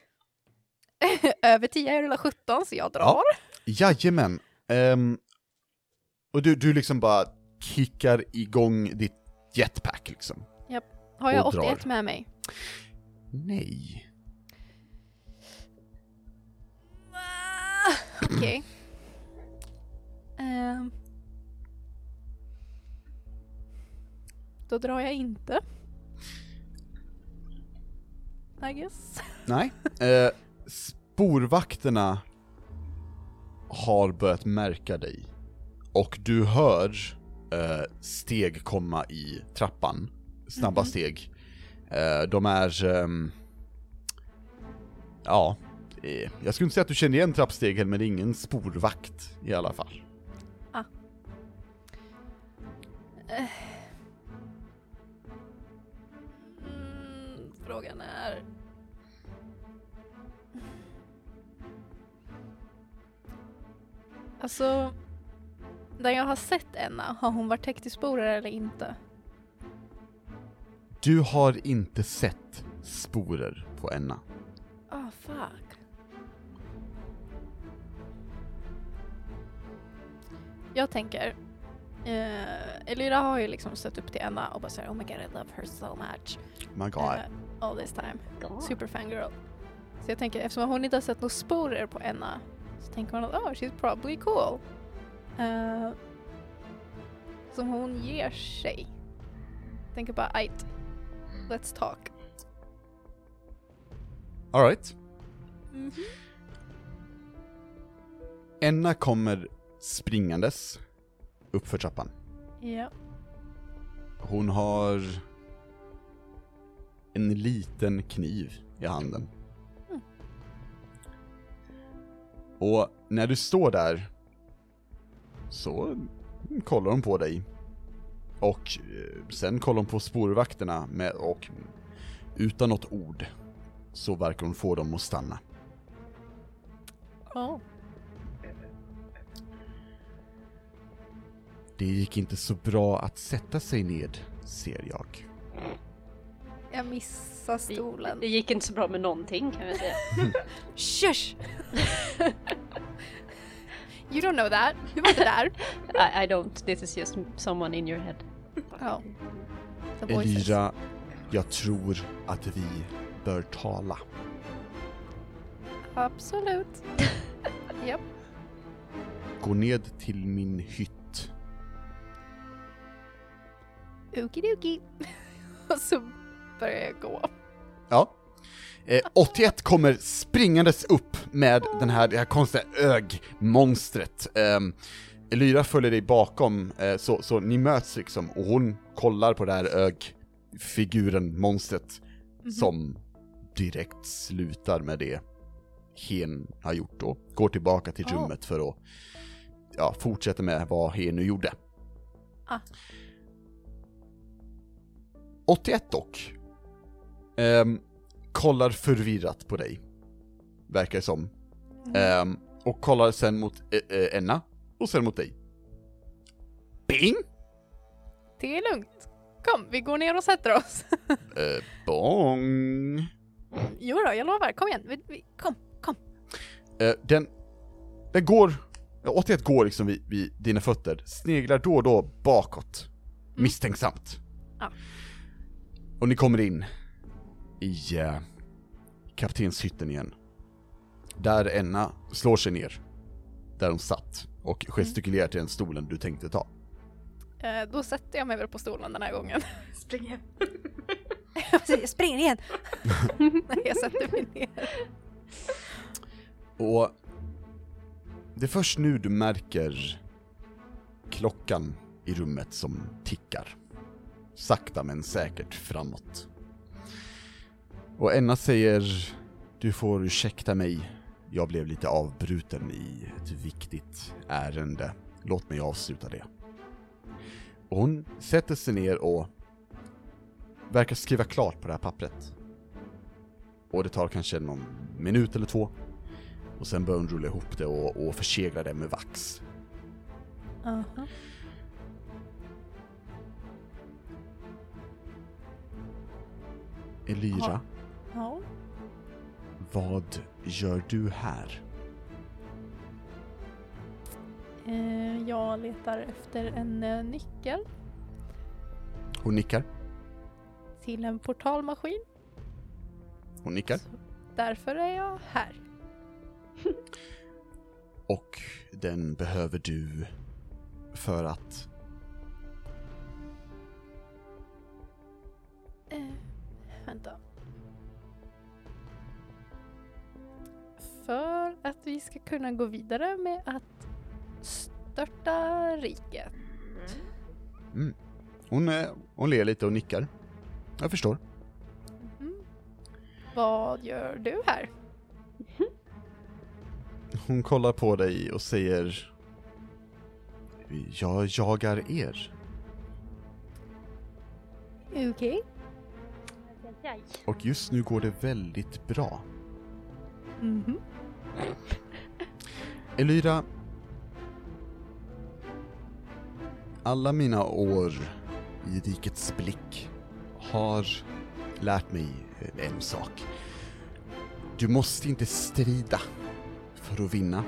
över 10, jag rullar 17 så jag drar. Ja. Jajamän. Ehm, och du, du liksom bara kickar igång ditt jetpack liksom. Har jag och drar. 81 med mig? Nej. Okej. Ehm. då drar jag inte. I guess. Nej. Eh, sporvakterna har börjat märka dig. Och du hör eh, steg komma i trappan. Snabba Mhm. steg. Eh, de är... ehm, ja, eh, jag skulle inte säga att du känner igen trappstegen, men det är ingen sporvakt i alla fall. Mm, frågan är... Alltså, när jag har sett Enna, har hon varit täckt i sporer eller inte? Du har inte sett sporer på Enna. Ah, fuck. Jag tänker, eh, Elira har ju liksom sett upp till Enna och bara säger oh my god I love her so much. My god. eh, all this time. Super fangirl. Så jag tänker eftersom hon inte har sett några sporer på Enna så tänker man att oh she's probably cool. Uh, så hon ger sig. Tänker bara ajt. Let's talk. Alright. Mhm. Enna kommer springandes uppför trappan. Ja. Hon har en liten kniv i handen. Mm. Och när du står där så kollar hon på dig. Och eh, sen kollar hon på spårvakterna med, och utan något ord så verkar hon få dem att stanna. Oh. Det gick inte så bra att sätta sig ned, ser jag. Jag missar stolen. Det gick inte så bra med någonting kan vi säga. Shush! you don't know that. Du var inte där. I, I don't, this is just someone in your head. Voices. Elira, jag tror att vi bör tala. Absolut. Japp. Gå ned till min hytt. Okidoki. Och så börjar jag gå. Ja. Eh, 81 kommer springandes upp med den här, det här konstiga ögmonstret. Um, Elyra följer dig bakom, eh, så, så ni möts liksom, och hon kollar på det här ögfiguren, monstret, som direkt slutar med det Hen har gjort och går tillbaka till Ja. rummet för att ja, fortsätta med vad Hen nu gjorde. Ah. 81 dock, ehm, kollar förvirrat på dig, verkar det som. Ehm, och kollar sen mot eh, eh, Enna, och sen mot dig. Bing! Det är lugnt. Kom, vi går ner och sätter oss. Eh, bong! jo då, jag lovar. Kom igen. Vi, vi, kom, kom. Eh, den, den går, 81 går liksom vid, vid dina fötter, sneglar då och då bakåt, misstänksamt. Ja. Och ni kommer in i uh, kaptenshytten igen. Där Enna slår sig ner, där hon satt, och gestikulerar till den stolen du tänkte ta. Eh, då sätter jag mig väl på stolen den här gången. Spring hem. jag springer igen. Nej, jag sätter mig ner. Och det är först nu du märker klockan i rummet som tickar. Sakta men säkert framåt. Och Enna säger, du får ursäkta mig, jag blev lite avbruten i ett viktigt ärende. Låt mig avsluta det. Och hon sätter sig ner och verkar skriva klart på det här pappret. Och det tar kanske någon minut eller två. Och sen börjar hon rulla ihop det och, och försegla det med vax. Aha. Elyra, Ja. vad gör du här? Eh, jag letar efter en eh, nyckel Hon nickar, till en portalmaskin. hon nickar. Därför är jag här. Och den behöver du för att... Eh, vänta. För att vi ska kunna gå vidare med att störta riket. Hon, eh, hon ler lite och nickar. Jag förstår. Mm. Vad gör du här? Hon kollar på dig och säger... Jag jagar er. Okej. Och just nu går det väldigt bra. Mhm. Elyra, alla mina år i rikets blick har lärt mig en sak. Du måste inte strida för att vinna.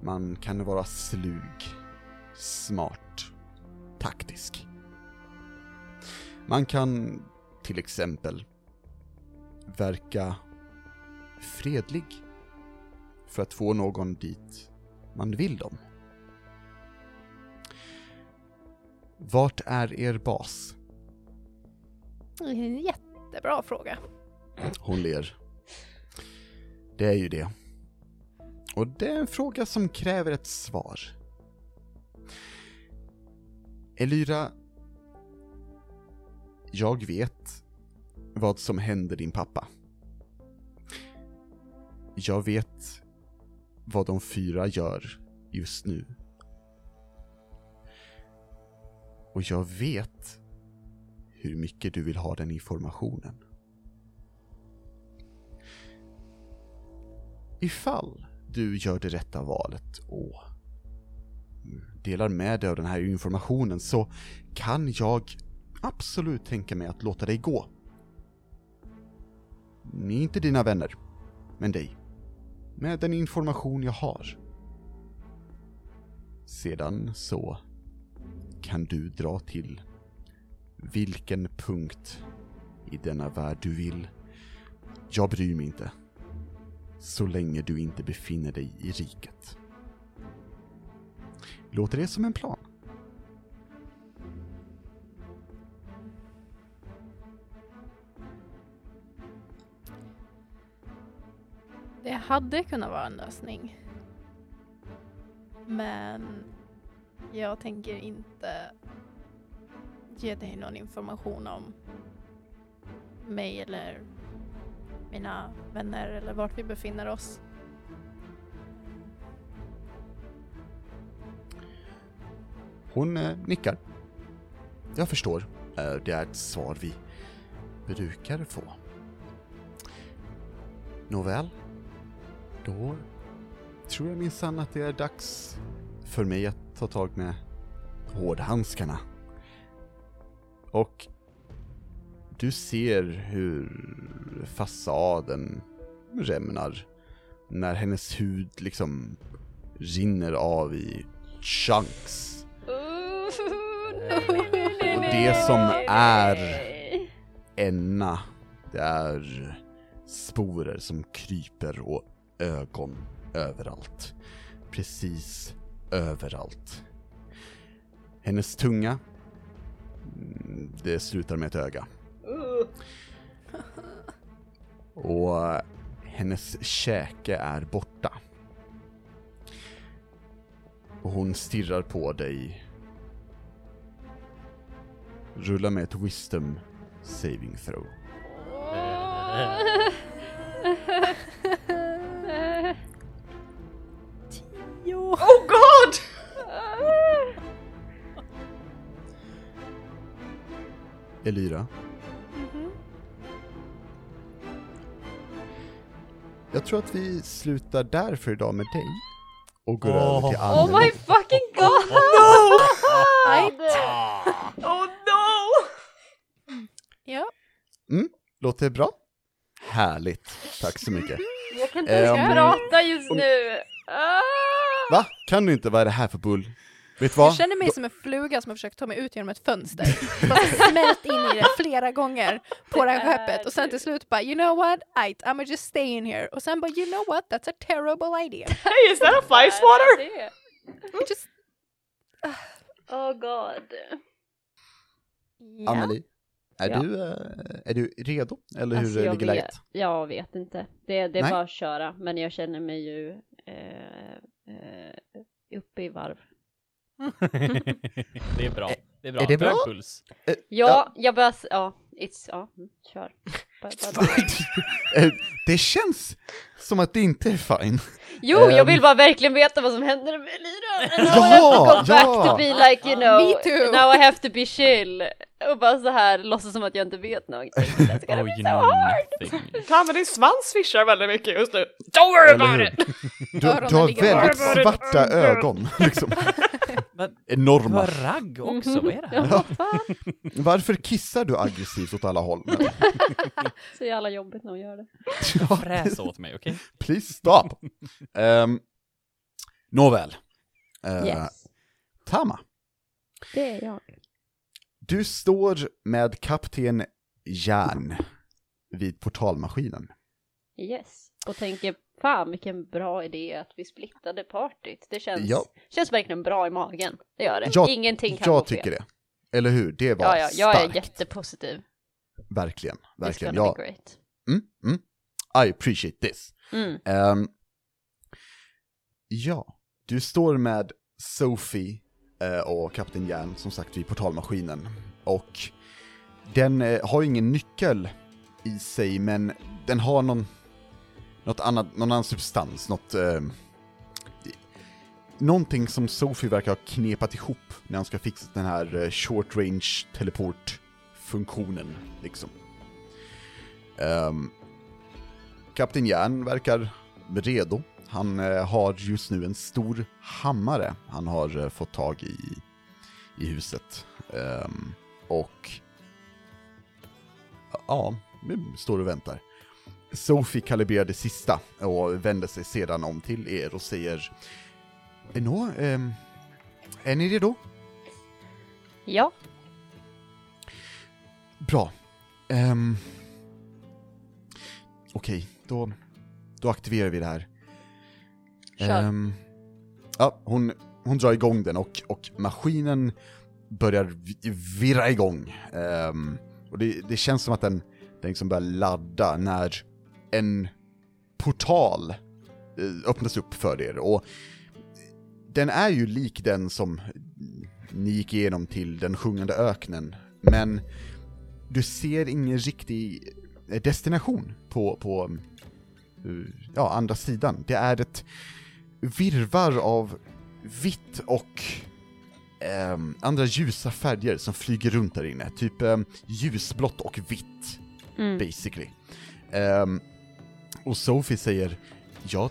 Man kan vara slug, smart, taktisk. Man kan till exempel verka fredlig för att få någon dit man vill dem. Vart är er bas? En jättebra fråga. Hon ler. Det är ju det. Och det är en fråga som kräver ett svar. Elyra, jag vet vad som hände din pappa. Jag vet vad de fyra gör just nu. Och jag vet hur mycket du vill ha den informationen. Ifall du gör det rätta valet och delar med dig av den här informationen så kan jag absolut tänka mig att låta dig gå. Ni är inte dina vänner, men dig. Med den information jag har. Sedan så kan du dra till vilken punkt i denna värld du vill. Jag bryr mig inte. Så länge du inte befinner dig i riket. Låter det som en plan? Det hade kunnat vara en lösning. Men jag tänker inte ge dig någon information om mig eller mina vänner eller vart vi befinner oss. Hon eh, nickar. Jag förstår. Eh, det är ett svar vi brukar få. Nåväl. Då tror jag minsann att det är dags för mig att ta tag med hårdhandskarna. Och du ser hur fasaden rämnar när hennes hud liksom rinner av i chunks. Och det som är Enna, det är sporer som kryper och ögon överallt. Precis överallt. Hennes tunga, mm, det slutar med ett öga. Och hennes käke är borta. Och hon stirrar på dig. Rulla med ett wisdom saving throw. Elira, Mhm. jag tror att vi slutar där för idag med dig. Och går Åh. över till Oh Anneli. my fucking god! Oh no! Ja. Låter bra? Härligt. Tack så mycket. Jag kan inte ens Ehm, prata just nu. Ah! Va? Kan du inte? Vad är det här för bull? Vet vad? Jag känner mig som en fluga som har försökt ta mig ut genom ett fönster. Bara smält in i det flera gånger på det här skeppet och sen till slut bara you know what, I, I'm just stay in here. Och sen bara you know what, that's a terrible idea. Hey, is that a fly swatter? Just, Oh god. ja. Anneli, är, Ja. du, eh, är du redo? Eller hur Alltså, jag ligger vet, läget? jag vet inte. Det, det är Nej. bara att köra, men jag känner mig ju eh, eh, uppe i varv. det är bra. Det är bra. är det bra? Hög puls. Eh, Ja, jag bara, s- ja, it's, ja, mm, kör. Det känns som att det inte är fine. Jo, jag Ehm. vill bara verkligen veta vad som händer med Lyra. Now Ja, I have to go back ja. to be like, you know, Me too. now I have to be chill. Och bara så här, låtsas som att jag inte vet någonting. That's gonna Oh, be you so know hard. Fan men din svans svischar väldigt mycket just nu. Don't worry about it! Du, du har väldigt svarta ögon, liksom. Men Enorma. vad ragg också, vad är det här? Ja. Varför kissar du aggressivt åt alla håll? Så jävla jobbigt när hon gör det. Ja, Fräs åt mig, okej? please stop! Um, nåväl. Eh, Yes, Tama, det är jag. du står med kapten Järn vid portalmaskinen. Yes. Och tänker, fan vilken bra idé att vi splittade partyt. Det känns, Ja. känns verkligen bra i magen. Det gör det. Jag- Ingenting kan gå Jag fel. tycker det. Eller hur? Det var Ja, ja, jag är starkt. jättepositiv. Verkligen, It's verkligen. gonna Ja, be great. mm, mm. I appreciate this. Mm. Ehm, ja, du står med Sophie eh, och Kapten Järn som sagt vid portalmaskinen. Och den eh, har ju ingen nyckel i sig, men den har någon, något annat, någon annan substans, något... Eh, någonting som Sophie verkar ha knepat ihop när han ska fixa den här eh, short range teleport-funktionen, liksom. Ehm, Kapten Järn verkar redo. Han eh, har just nu en stor hammare han har eh, fått tag i i huset. Ehm, och ja, nu står och väntar. Sophie kalibrerar det sista och vänder sig sedan om till er och säger Nå, ehm, är ni redo? Ja, Bra. Um, Okej, då, då aktiverar vi det här. Kör. Ehm, ja, hon, hon drar igång den och, och maskinen börjar vi- virra igång. Ehm, och det, det känns som att den, den liksom börjar ladda när en portal eh, öppnas upp för er och den är ju lik den som ni gick igenom till den sjungande öknen, men du ser ingen riktig eh, destination på, på eh, ja, andra sidan. Det är ett virvar av vitt och ehm, andra ljusa färger som flyger runt där inne. Typ ehm, ljusblått och vitt, Mm. basically. Ehm, och Sophie säger, jag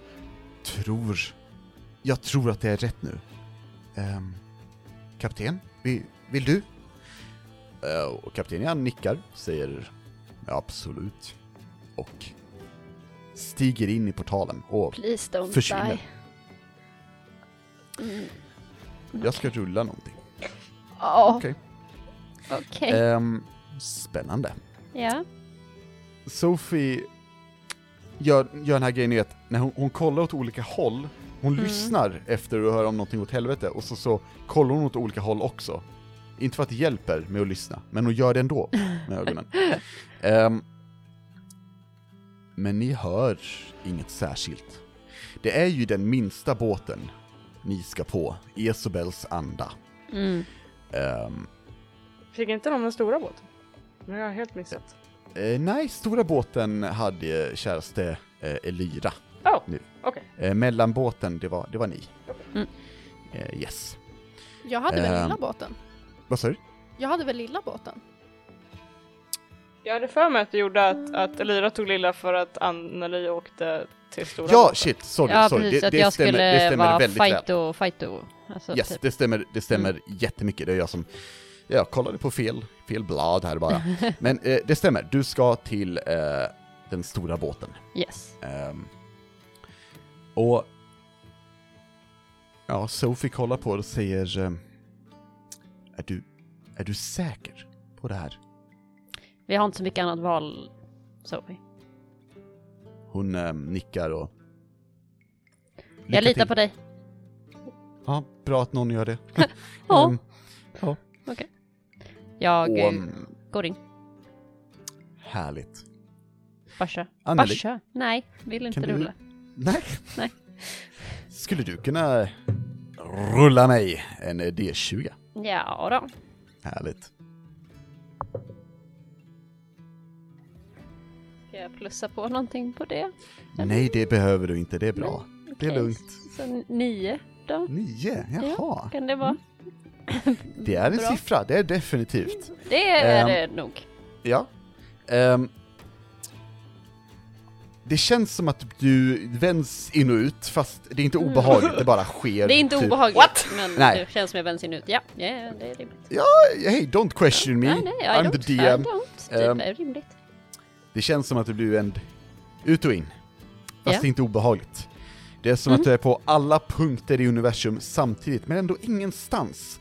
tror, jag tror att det är rätt nu. Um, kapten, vill, vill du? Eh, och kaptenen nickar, säger absolut. Och stiger in i portalen och Please don't Försvinner. die. Mm. jag ska rulla någonting. Ja, Okej. okej. Ehm, spännande. Ja. Sophie gör, gör den här grejen i att när hon, hon kollar åt olika håll, hon Mm. lyssnar efter att höra om någonting åt helvete, och så, så kollar hon åt olika håll också. Inte för att det hjälper med att lyssna, men hon gör det ändå med ögonen. Ehm, men ni hör inget särskilt. Det är ju den minsta båten ni ska på, Esobels anda. Mm. Ehm, Fick inte de den stora båten? Det har jag helt missat. Eh, nej, stora båten hade eh, käraste eh, Elira. Oh, Nu. okej. Eh, mellanbåten, det var, det var ni. Mm. Eh, yes. Jag hade väl Ehm. lilla båten? Vad sa du? Jag hade väl lilla båten? Jag hade för mig att det gjorde att, att Elira tog lilla för att Anneli åkte till stora Ja, båten. shit, sorry, Ja, sorry. precis. Det, att det, jag stämmer, skulle det stämmer vara väldigt väl. fighto, fighto. Alltså, Yes, typ. det stämmer, det stämmer jättemycket. Det är jag som, jag kollade på fel, fel blad här bara. Men eh, det stämmer, du ska till eh, den stora båten. Yes. Ehm, och ja, Sophie kollar på det och säger ehm, är, du, är du säker på det här? Vi har inte så mycket annat val, Sophie. Hon ehm, nickar och... Jag litar till. på dig. Ja, bra att någon gör det. Ja. Ehm, Jag och, eh, ehm, går in. härligt. Basha. Anneli, Basha? Nej, vill inte Kan du- rulla. nej. Nej. Skulle du kunna rulla mig en eh, D20? Ja då. Härligt. Ska jag plussa på någonting på det? Nej, det behöver du inte, det är bra. Det är Okej, lugnt. Så nio då? Nio, jaha. Kan det vara? Det är en Bra. siffra, det är definitivt. Det är Ehm. det nog. Ja. Ehm, det känns som att du vänds in och ut, fast det är inte obehagligt, det bara sker. Det är inte typ. obehagligt, What? men Nej. det känns som jag bensin ut. Ja, ja, det är rimligt. Hey, don't question me, Nej, nej, I I'm don't, the I DM. Det Ehm. är rimligt. Det känns som att du blir vänd ut och in, fast Ja. det är inte obehagligt. Det är som Mm. att du är på alla punkter i universum samtidigt, men ändå ingenstans.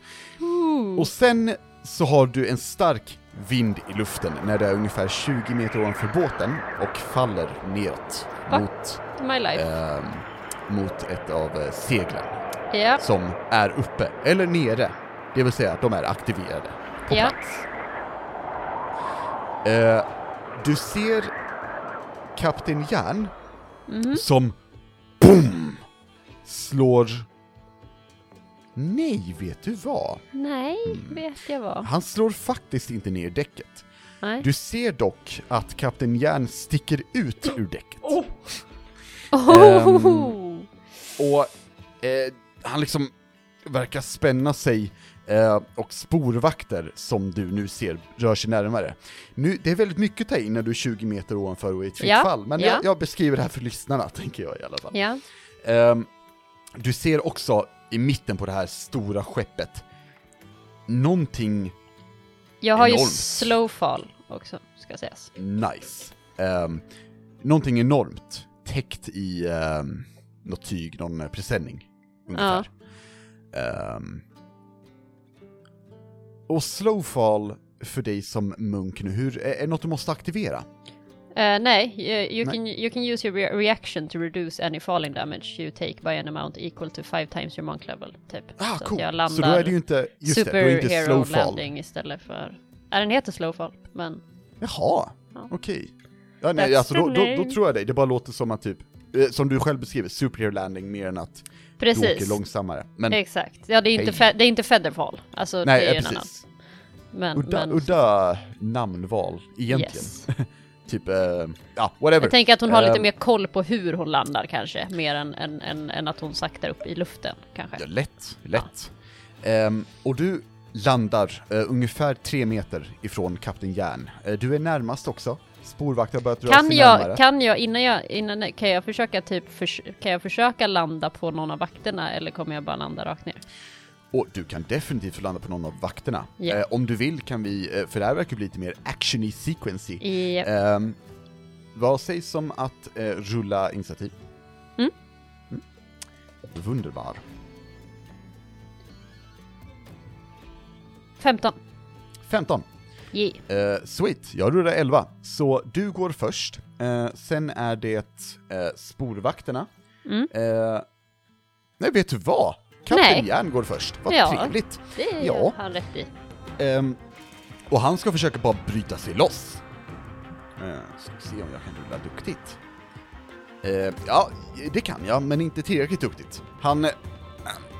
Och sen så har du en stark vind i luften när du är ungefär 20 meter ovanför båten och faller neråt Va? mot, My life. ehm, mot ett av eh, seglen ja, som är uppe, eller nere. Det vill säga att de är aktiverade på Ja. plats. Eh, du ser Kapten Järn mhm. som BOOM! Slår... Nej, vet du vad? Nej, vet jag vad. Han slår faktiskt inte ner däcket. Nej. Du ser dock att Kapten Järn sticker ut ur däcket. Oh, Oh! Och eh, han liksom verkar spänna sig eh, och sporvakter som du nu ser rör sig närmare. Nu, det är väldigt mycket att ta in när du är 20 meter ovanför och i ett fritt Ja, fall, men ja. jag, jag beskriver det här för lyssnarna, tänker jag i alla fall. Ja. Ehm, du ser också i mitten på det här stora skeppet någonting Jag har ju Enormt. slow fall också, ska sägas. nice. Um, någonting enormt täckt i um, något tyg, någon eh, presenning. Ungefär. Ehm, och slowfall för dig som munk nu, hur, är det något du måste aktivera? Eh, nej, you, you, Nej. Can, you can use your re- reaction to reduce any falling damage you take by an amount equal to five times your monk level, typ. Ah, Så cool. jag Så då är landar det ju inte, just det, då är det inte slowfall. landing istället för... Ja, den heter slowfall, men... Jaha, Ja. okej. Ja, nej, That's alltså då, då, då tror jag dig, det bara låter som att typ eh, som du själv beskriver, superhero landing mer än att du åker Precis. långsammare. Men Exakt. Ja, det är inte, fe- det är inte Featherfall. Alltså, nej, det är eh, annan. precis. Men, Udda, men, udda namnval egentligen. Yes. Typ, eh, ja, whatever. Jag tänker att hon har lite Ehm. mer koll på hur hon landar kanske, mer än, än, än, än att hon saktar upp i luften kanske. Ja, lätt, lätt. Ehm, och du landar eh, ungefär tre meter ifrån Kapten Järn. Eh, du är närmast också. Spårvakten har börjat röra Kan sig jag, närmare. kan jag, innan jag, innan, kan jag försöka typ, förs- kan jag försöka landa på någon av vakterna eller kommer jag bara landa rakt ner? Och du kan definitivt landa på någon av vakterna. Ja. Eh, om du vill kan vi, eh, för det här verkar bli lite mer actiony sequency. I, Ehm, vad sägs om att eh, rulla initiativ? Mm. Mm. Wunderbar. 15. 15. Yeah. Eh, sweet, jag rullar 11. Så du går först, eh, sen är det eh, spårvakterna. Mm. Eh, nej, vet du vad? Kapten. Järn går först, vad Ja. trevligt. Det Ja. han rätt i. Ehm, och han ska försöka bara bryta sig loss. Uh, ska se om jag kan rulla duktigt. Eh, ja, det kan jag, men inte tillräckligt duktigt. Han eh,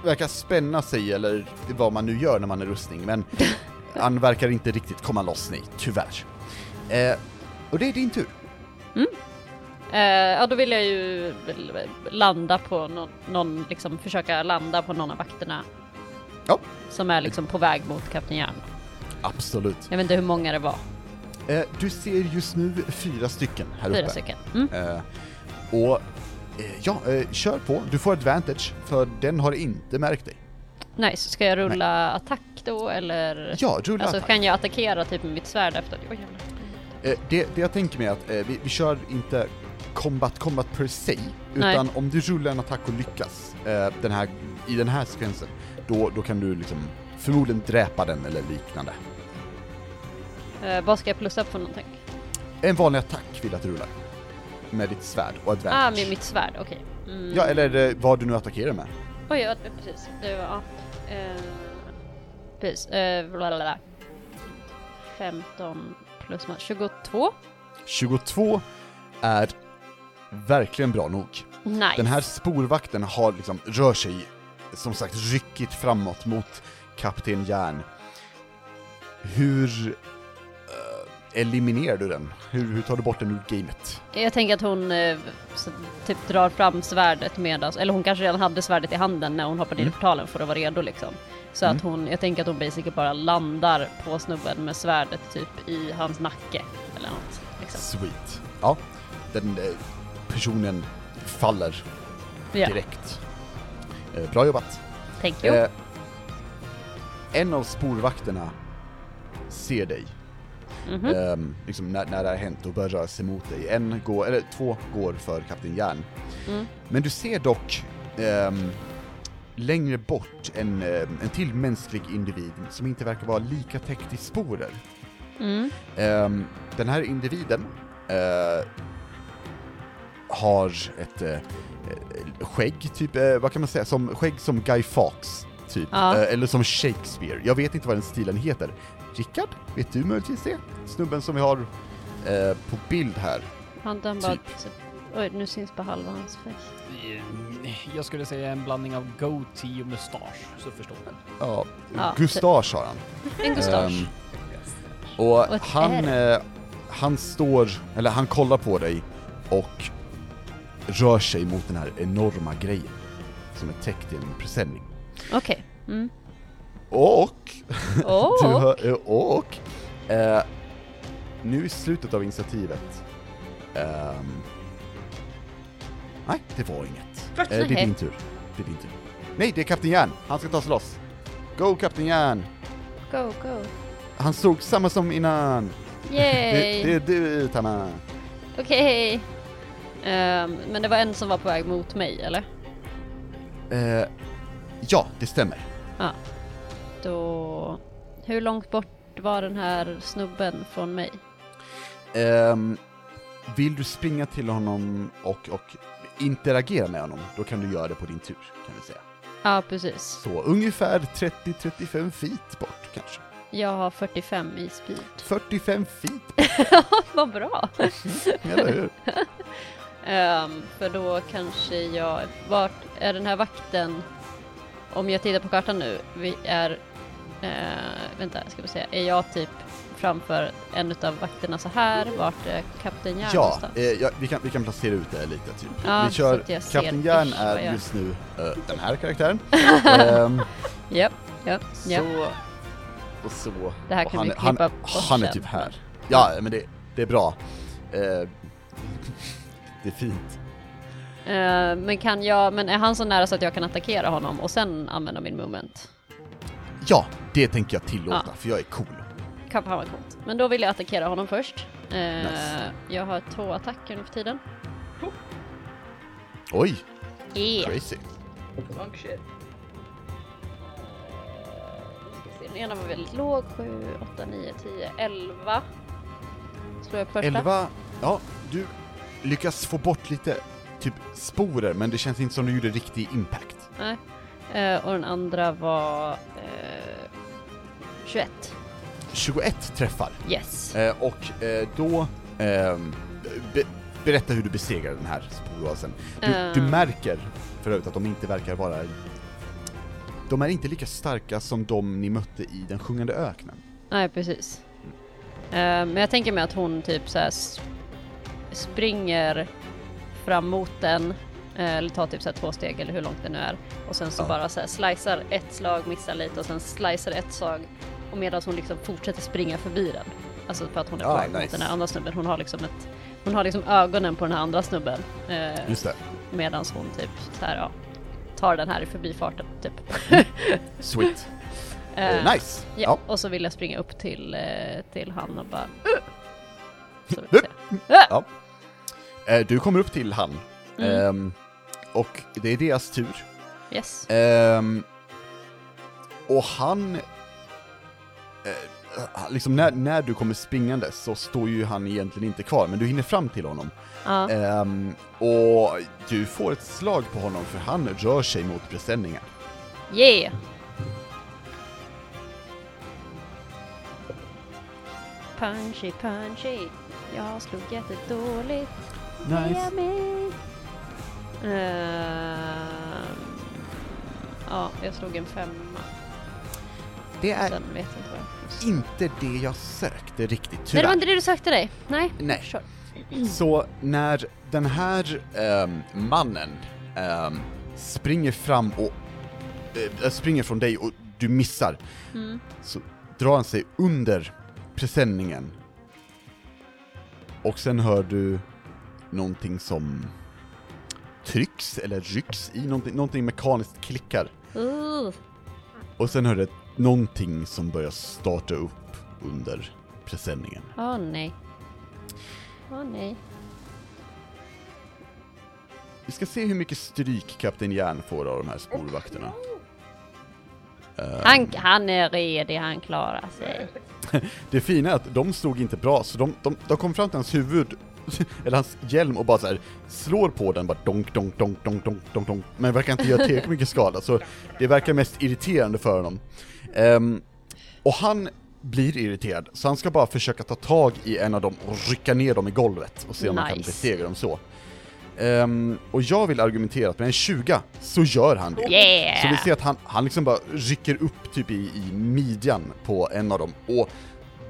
verkar spänna sig, eller vad man nu gör när man är rustning, men han verkar inte riktigt komma loss, nej, tyvärr. Eh, och det är din tur. Eh, ja, då vill jag ju landa på någon, någon, liksom försöka landa på någon av vakterna. Ja. Som är liksom på väg mot Kapten Järn. Absolut. Jag vet inte hur många det var. Eh, du ser just nu fyra stycken här uppe. Fyra stycken. Mm. Eh, och eh, ja, eh, kör på. Du får advantage, för den har inte märkt dig. Nice. Ska jag rulla attack då eller? Ja, rulla Alltså attack. kan jag attackera typ med mitt svärd efter? Oj. Eh, det, det jag tänker mig är att eh, vi, vi kör inte combat, combat per se, Nej. utan om du rullar en attack och lyckas eh, den här, i den här sekvensen, då, då kan du liksom förmodligen dräpa den eller liknande. Eh, vad ska jag plussa på någonting? En vanlig attack vill jag att du rullar. Med ditt svärd och advantage. Ah, med mitt svärd, okej. Mm. Ja, eller eh, vad du nu attackerar med. Oj, ja, precis. Det var, ja. Eh, precis. Eh, blablabla. 15 plus ma- 22. 22 är verkligen bra nog. Nice. Den här spårvakten har liksom, rör sig, som sagt, ryckigt framåt mot Kapten Järn. Hur eh, eliminerar du den? Hur, hur tar du bort den ur gamet? Jag tänker att hon eh, typ drar fram svärdet medan, eller hon kanske redan hade svärdet i handen när hon hoppade in i Mm. portalen för att vara redo liksom. Så Mm. att hon, jag tänker att hon basically bara landar på snubben med svärdet typ i hans nacke eller något. Liksom. Sweet. Ja, den eh, personen faller direkt. Eh, bra jobbat. thank you. Eh, en av spårvakterna ser dig, Mhm. ehm, liksom när, när det har hänt och börjar röra sig mot dig. En går, eller två går för Kapten Järn. Mm. Men du ser dock ehm, längre bort en, ehm, en till mänsklig individ som inte verkar vara lika täckt i sporer. Mm. Ehm, den här individen eh, har ett eh, skägg, typ, eh, vad kan man säga, som, skägg som Guy Fawkes, typ. Ja. Eller som Shakespeare. Jag vet inte vad den stilen heter. Rickard, vet du möjligtvis det? Snubben som vi har eh, på bild här. Han den bara... typ. Oj, nu syns bara halva hans face. Mm, Jag skulle säga en blandning av goatee och mustasch, så förstår du. Ja, Ja, Gustage har han. En mustasch. Ehm, och Och han, eh, han står, eller han kollar på dig och rör sig mot den här enorma grejen som är täckt i en presenning. Okej. Mm. Och, du Oh. hör, eh, och, eh, nu i slutet av initiativet, ehm, nej det var inget. Eh, det är din tur. Det är din tur. Nej, det är Kapten Järn, han ska ta sig loss. Go Kapten Järn! Go, go. Han såg samma som innan. Det, Yay! det är du, Tama. Okej. Ehm, men det var en som var på väg mot mig, eller? Eh, ja, det stämmer. Då... Hur långt bort var den här snubben från mig? Ehm, vill du springa till honom och, och interagera med honom, då kan du göra det på din tur, kan vi säga. Ja, precis. Så ungefär 30-35 feet bort, kanske. Jag har 45 i speed. 45 feet, Vad bra! eller hur? Ehm, för då kanske jag, vart är den här vakten, om jag tittar på kartan nu, vi är, eh, vänta, ska vi se, är jag typ framför en utav vakterna så här, vart är Kapten Järn Ja, eh, ja vi, kan, vi kan placera ut det lite typ. Ja, vi kör, Kapten Järn är just nu eh, den här karaktären. Ehm, Japp, japp, japp. så, och så. Det här kan han, vi är- han, klippa bort han är typ här. Ja, men det, det är bra. Eh, det är fint. Eh, men kan jag, men är han så nära så att jag kan attackera honom och sen använda min moment? Ja, det tänker jag tillåta, Ja. för jag är cool. Kan fan vara coolt. Men då vill jag attackera honom först. Eh, Nice. Jag har två attacker nu för tiden. Oj, Yeah. crazy. Monk shit. Den ena var väldigt låg, 7, 8, 9, 10, 11. Slår jag första? 11, ja, du lyckas få bort lite typ sporer, men det känns inte som du gjorde riktig impact. Nej. Eh, och den andra var eh, 21. 21 träffar. Yes. Eh, och eh, då, ehm, be, berätta hur du besegrar den här sporoasen. Du, du Eh. märker för övrigt att de inte verkar vara... De är inte lika starka som de ni mötte i den sjungande öknen. Nej, precis. Eh, men jag tänker mig att hon typ så här s- springer fram mot den, eller tar typ så två steg eller hur långt det nu är. Och sen så Ja. bara så här slicear ett slag, missar lite och sen slicear ett slag. Och medan hon liksom fortsätter springa förbi den. Alltså för att hon är på Ja, väg mot nice. den här andra snubben. Hon har liksom ett, hon har liksom ögonen på den här andra snubben. Eh, Just det. medan hon typ så här, ja, tar den här i förbifarten typ. Sweet. Eh, Eh, nice. Ja, Ja. och så vill jag springa upp till, eh, till han och bara... Så Uh. se. Ja. Eh, du kommer upp till han. Mm. Ehm, och det är deras tur. Yes. Ehm, och han... Eh, liksom när, när du kommer springande så står ju han egentligen inte kvar, men du hinner fram till honom. Ja. Ehm, och du får ett slag på honom för han rör sig mot presenningen. Yeah! Punchy, punchy. Jag slog jättedåligt. Heja Ehm, ja, jag slog en femma. Det är Sen vet jag inte vad inte det jag sökte riktigt, Nej, det tyvärr. var inte det du sökte dig. Nej. Nej. Kör. Så när den här ehm, mannen ehm, springer fram och eh, springer från dig och du missar, Mm. så drar han sig under presenningen. Och sen hör du någonting som trycks eller rycks i, någonting, någonting mekaniskt klickar. Uh. Och sen hör du ett- någonting som börjar starta upp under presenningen. Åh nej. Åh nej. Vi ska se hur mycket stryk Kapten Järn får av de här spårvakterna. Han, han är redig, han klarar sig. Det fina är att de slog inte bra, så de, de, de kom fram till hans huvud, eller hans hjälm och bara så här slår på den, bara donk, donk, donk, donk, donk, donk, donk, men verkar inte göra tillräckligt mycket skada, så det verkar mest irriterande för honom. Ehm, och han blir irriterad, så han ska bara försöka ta tag i en av dem och rycka ner dem i golvet och se om han kan Nice. besegra dem så. Ehm, och jag vill argumentera att med en 20 så gör han det. Yeah! Så vi ser att han, han liksom bara rycker upp typ i, i midjan på en av dem och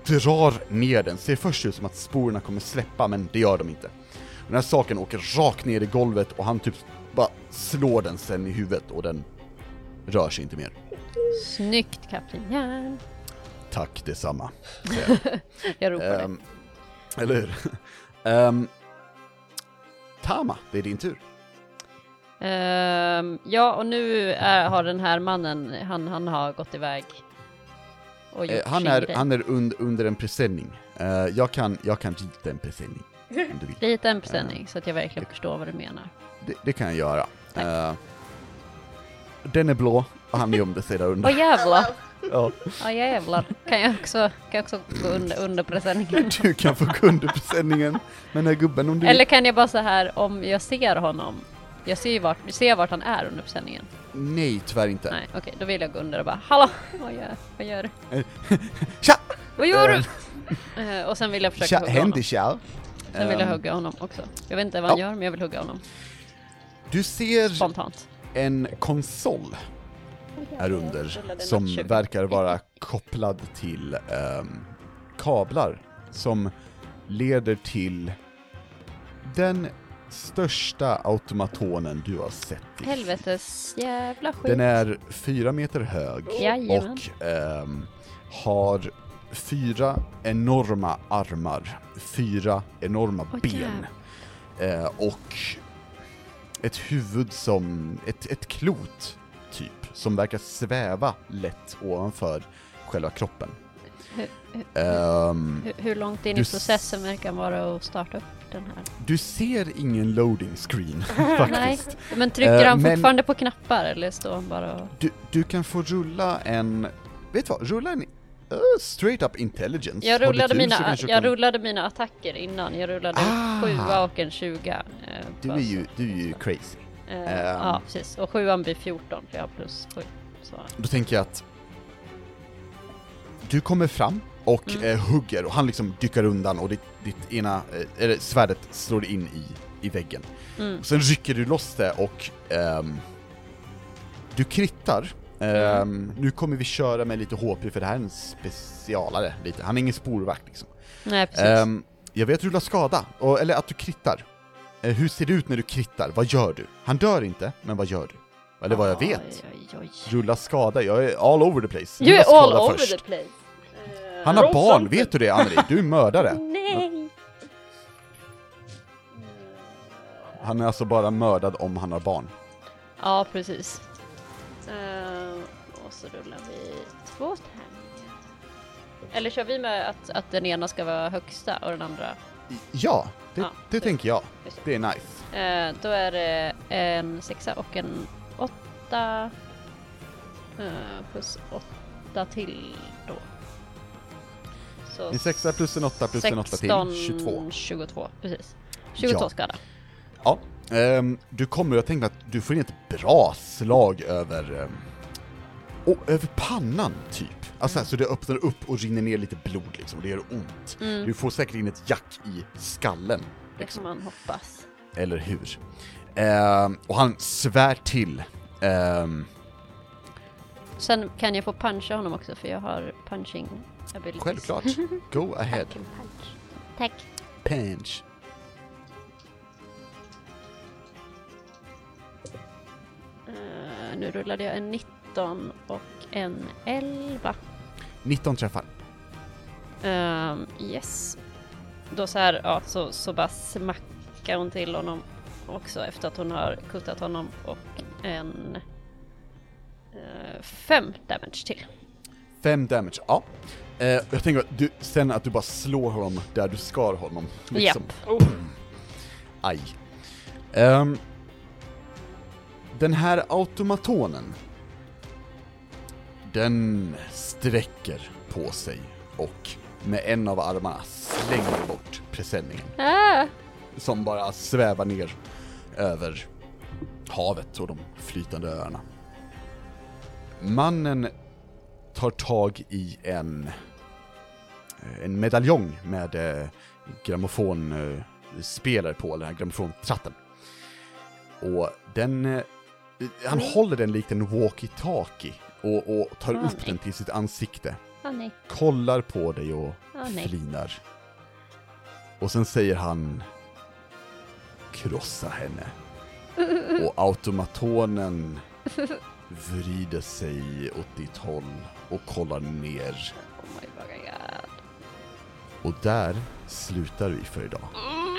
drar ner den. Ser först ut som att sporerna kommer släppa, men det gör de inte. Den här saken åker rakt ner i golvet och han typ bara slår den sen i huvudet och den rör sig inte mer. Snyggt Kapten Järn. Tack detsamma. Jag ropar. Ehm, eller hur? Ehm, Tama, det är din tur. Ehm, ja, och nu är, har den här mannen, han, han har gått iväg. Och gjort Eh, han, sin är, grej. han är und, under en presenning. Eh, jag, kan, jag kan rita en presenning, om du vill. Lite en presenning, så att jag verkligen förstår vad du menar. Det, det kan jag göra. Tack. Eh, den är blå och han gömde sig där under. Åh jävlar! Ja, Åh jävlar! Kan jag också, kan jag också gå under, under presenningen? du kan få gå under presenningen med den här gubben om du Eller kan jag bara så här om jag ser honom, jag ser ju vart, ser vart han är under presenningen. Nej, tyvärr inte. Nej, okej, då vill jag gå under och bara Hallå! Vad gör, vad gör du? Tja! Vad gör Eh, du? Eh, och sen vill jag försöka Tja, hugga honom. händer tja. Sen vill jag Ehm, hugga honom också. Jag vet inte vad han ja. gör, men jag vill hugga honom. Du ser Spontant. en konsol här under som verkar vara kopplad till ehm, kablar som leder till den största automatonen du har sett. Helvetes jävla skit. Den är fyra meter hög Jajamän. och ehm, har fyra enorma armar, fyra enorma Åh, ben eh, och ett huvud som, ett, ett klot typ, som verkar sväva lätt ovanför själva kroppen. Hur, hur, Ehm, hur, hur långt in i processen verkar vara att starta upp den här? du ser ingen loading screen Nej, faktiskt. men trycker Eh, han men- fortfarande på knappar eller står han bara och... Du, du kan få rulla en, vet du vad, rulla en uh, straight up intelligence. Jag rullade, mina, jag kan- rullade mina attacker innan, jag rullade Ah. en sjua och en 20. Eh, Du är ju, du är ju crazy. Eh, ehm. ja, precis. Och sjuan blir 14, för jag har plus 7. Så. Då tänker jag att du kommer fram och Mm. eh, hugger och han liksom dyker undan och ditt, ditt ena, eh, eller svärdet slår in i, i väggen. Mm. Sen rycker du loss det och ehm, du krittar. Ehm, Mm. Nu kommer vi köra med lite HP för det här är en specialare lite, han är ingen sporvakt liksom. Nej, precis. Ehm, jag vet rulla skada, och, eller att du krittar. Eh, hur ser det ut när du krittar? Vad gör du? Han dör inte, men vad gör du? Eller vad jag vet. Oj, oj, oj. Rulla skada, jag är all over the place. Rulla är all skada over först. the place. Han har barn, vet du det Anneli? Du är mördare. Nej! Han är alltså bara mördad om han har barn. Ja, precis. Eh, och så rullar vi två tärningar. Eller kör vi med att, att den ena ska vara högsta och den andra... Ja, det, Ja, det tänker jag. det. Är nice. Eh, då är det en sexa och en åtta. Eh, plus åtta till. Så En sexa plus en åtta plus en åtta till, 22. 22, precis. 22 Ja. skada. Ja, ehm, du kommer, jag tänker att du får in ett bra slag över, och över pannan typ. Alltså Mm. så det öppnar upp och rinner ner lite blod liksom, och det gör ont. Mm. Du får säkert in ett jack i skallen, Det får liksom. man hoppas. eller hur? Ehm, och han svär till. Ehm, Sen kan jag få puncha honom också för jag har punching. Självklart, go ahead. Punch. Tack. Punch. Eh, nu rullade jag en 19 och en 11. 19 träffar. Ehm, yes. Då så här, ja, så, så bara smackar hon till honom också efter att hon har kuttat honom och en eh, fem damage till. 5 damage, ja. Eh, jag tänker att du, sen att du bara slår honom där du skar honom. Liksom. Oh. Aj. Ehm, den här automatonen, den sträcker på sig och med en av armarna slänger bort presenningen Ah! som bara svävar ner över havet och de flytande öarna. Mannen tar tag i en, en medaljong med eh, grammofonspelare på, eller den här grammofontratten. Och den, eh, han håller den likt en walkie-talkie och, och tar Ah, upp nej. den till sitt ansikte, nej. kollar på dig och nej. flinar. Och sen säger han Krossa henne. Och automatonen vrider sig åt ditt håll och kollar ner. Oh my. Och där slutar vi för idag. oh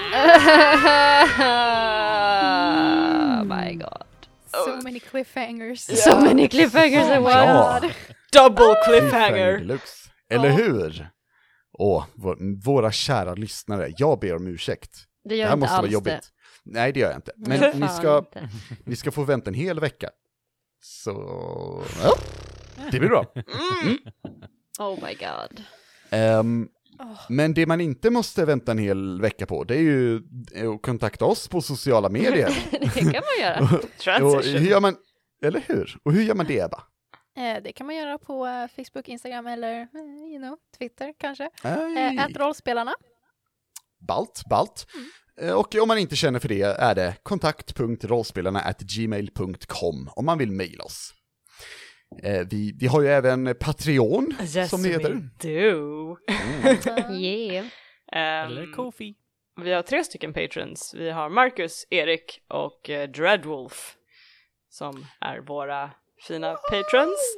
my god. So many cliffhangers. So many cliffhangers in one. Ja, Double cliffhanger deluxe. Eller hur? Åh, vår, våra kära lyssnare, jag ber om ursäkt. Det Det gör här inte måste vara jobbigt. det. Nej, det gör jag inte. Men Nej, ni ska, inte. ni ska få vänta en hel vecka. Så, ja, det blir bra. Oh my god. Ehm, Men det man inte måste vänta en hel vecka på, det är ju att kontakta oss på sociala medier. det kan man göra. och hur Transition. gör man, eller hur? Och hur gör man det Ebba? Eh, det kan man göra på eh, Facebook, Instagram eller eh, you know, Twitter kanske. Eh, Ät rollspelarna. balt, balt. Eh, Och om man inte känner för det är det kontakt.rollspelarna@gmail.com om man vill mejla oss. Eh, Vi, vi har ju även Patreon, Yes som det we heter. do. Yeah. Ehm, Eller Kofi. vi har tre stycken patrons. Vi har Marcus, Erik och eh, Dreadwolf som är våra fina patrons.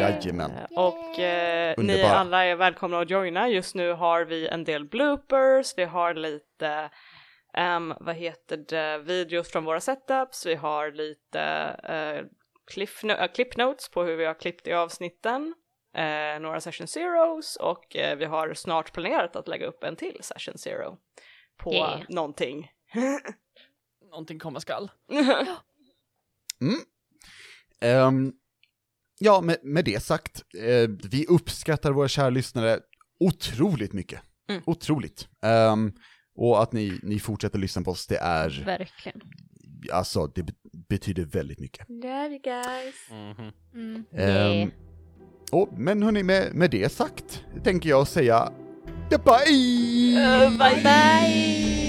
Jajamän. Eh, Och eh, ni alla är välkomna att joina. Just nu har vi en del bloopers, vi har lite, ehm, vad heter det, videos från våra setups, vi har lite uh, cliff no- äh, clip notes på hur vi har klippt i avsnitten, eh, några session zeros och eh, vi har snart planerat att lägga upp en till session zero på Yeah. någonting. Någonting komma skall. Ehm, ja, med, med det sagt, eh, vi uppskattar våra kära lyssnare otroligt mycket. Mm. Otroligt. Ehm, och att ni, ni fortsätter lyssna på oss, det är, Verkligen. Alltså, det be- betyder väldigt mycket. Love you guys. Mhm. Mm. Yeah. Ehm, och, men hörni, med, med det sagt tänker jag säga goodbye! bye bye!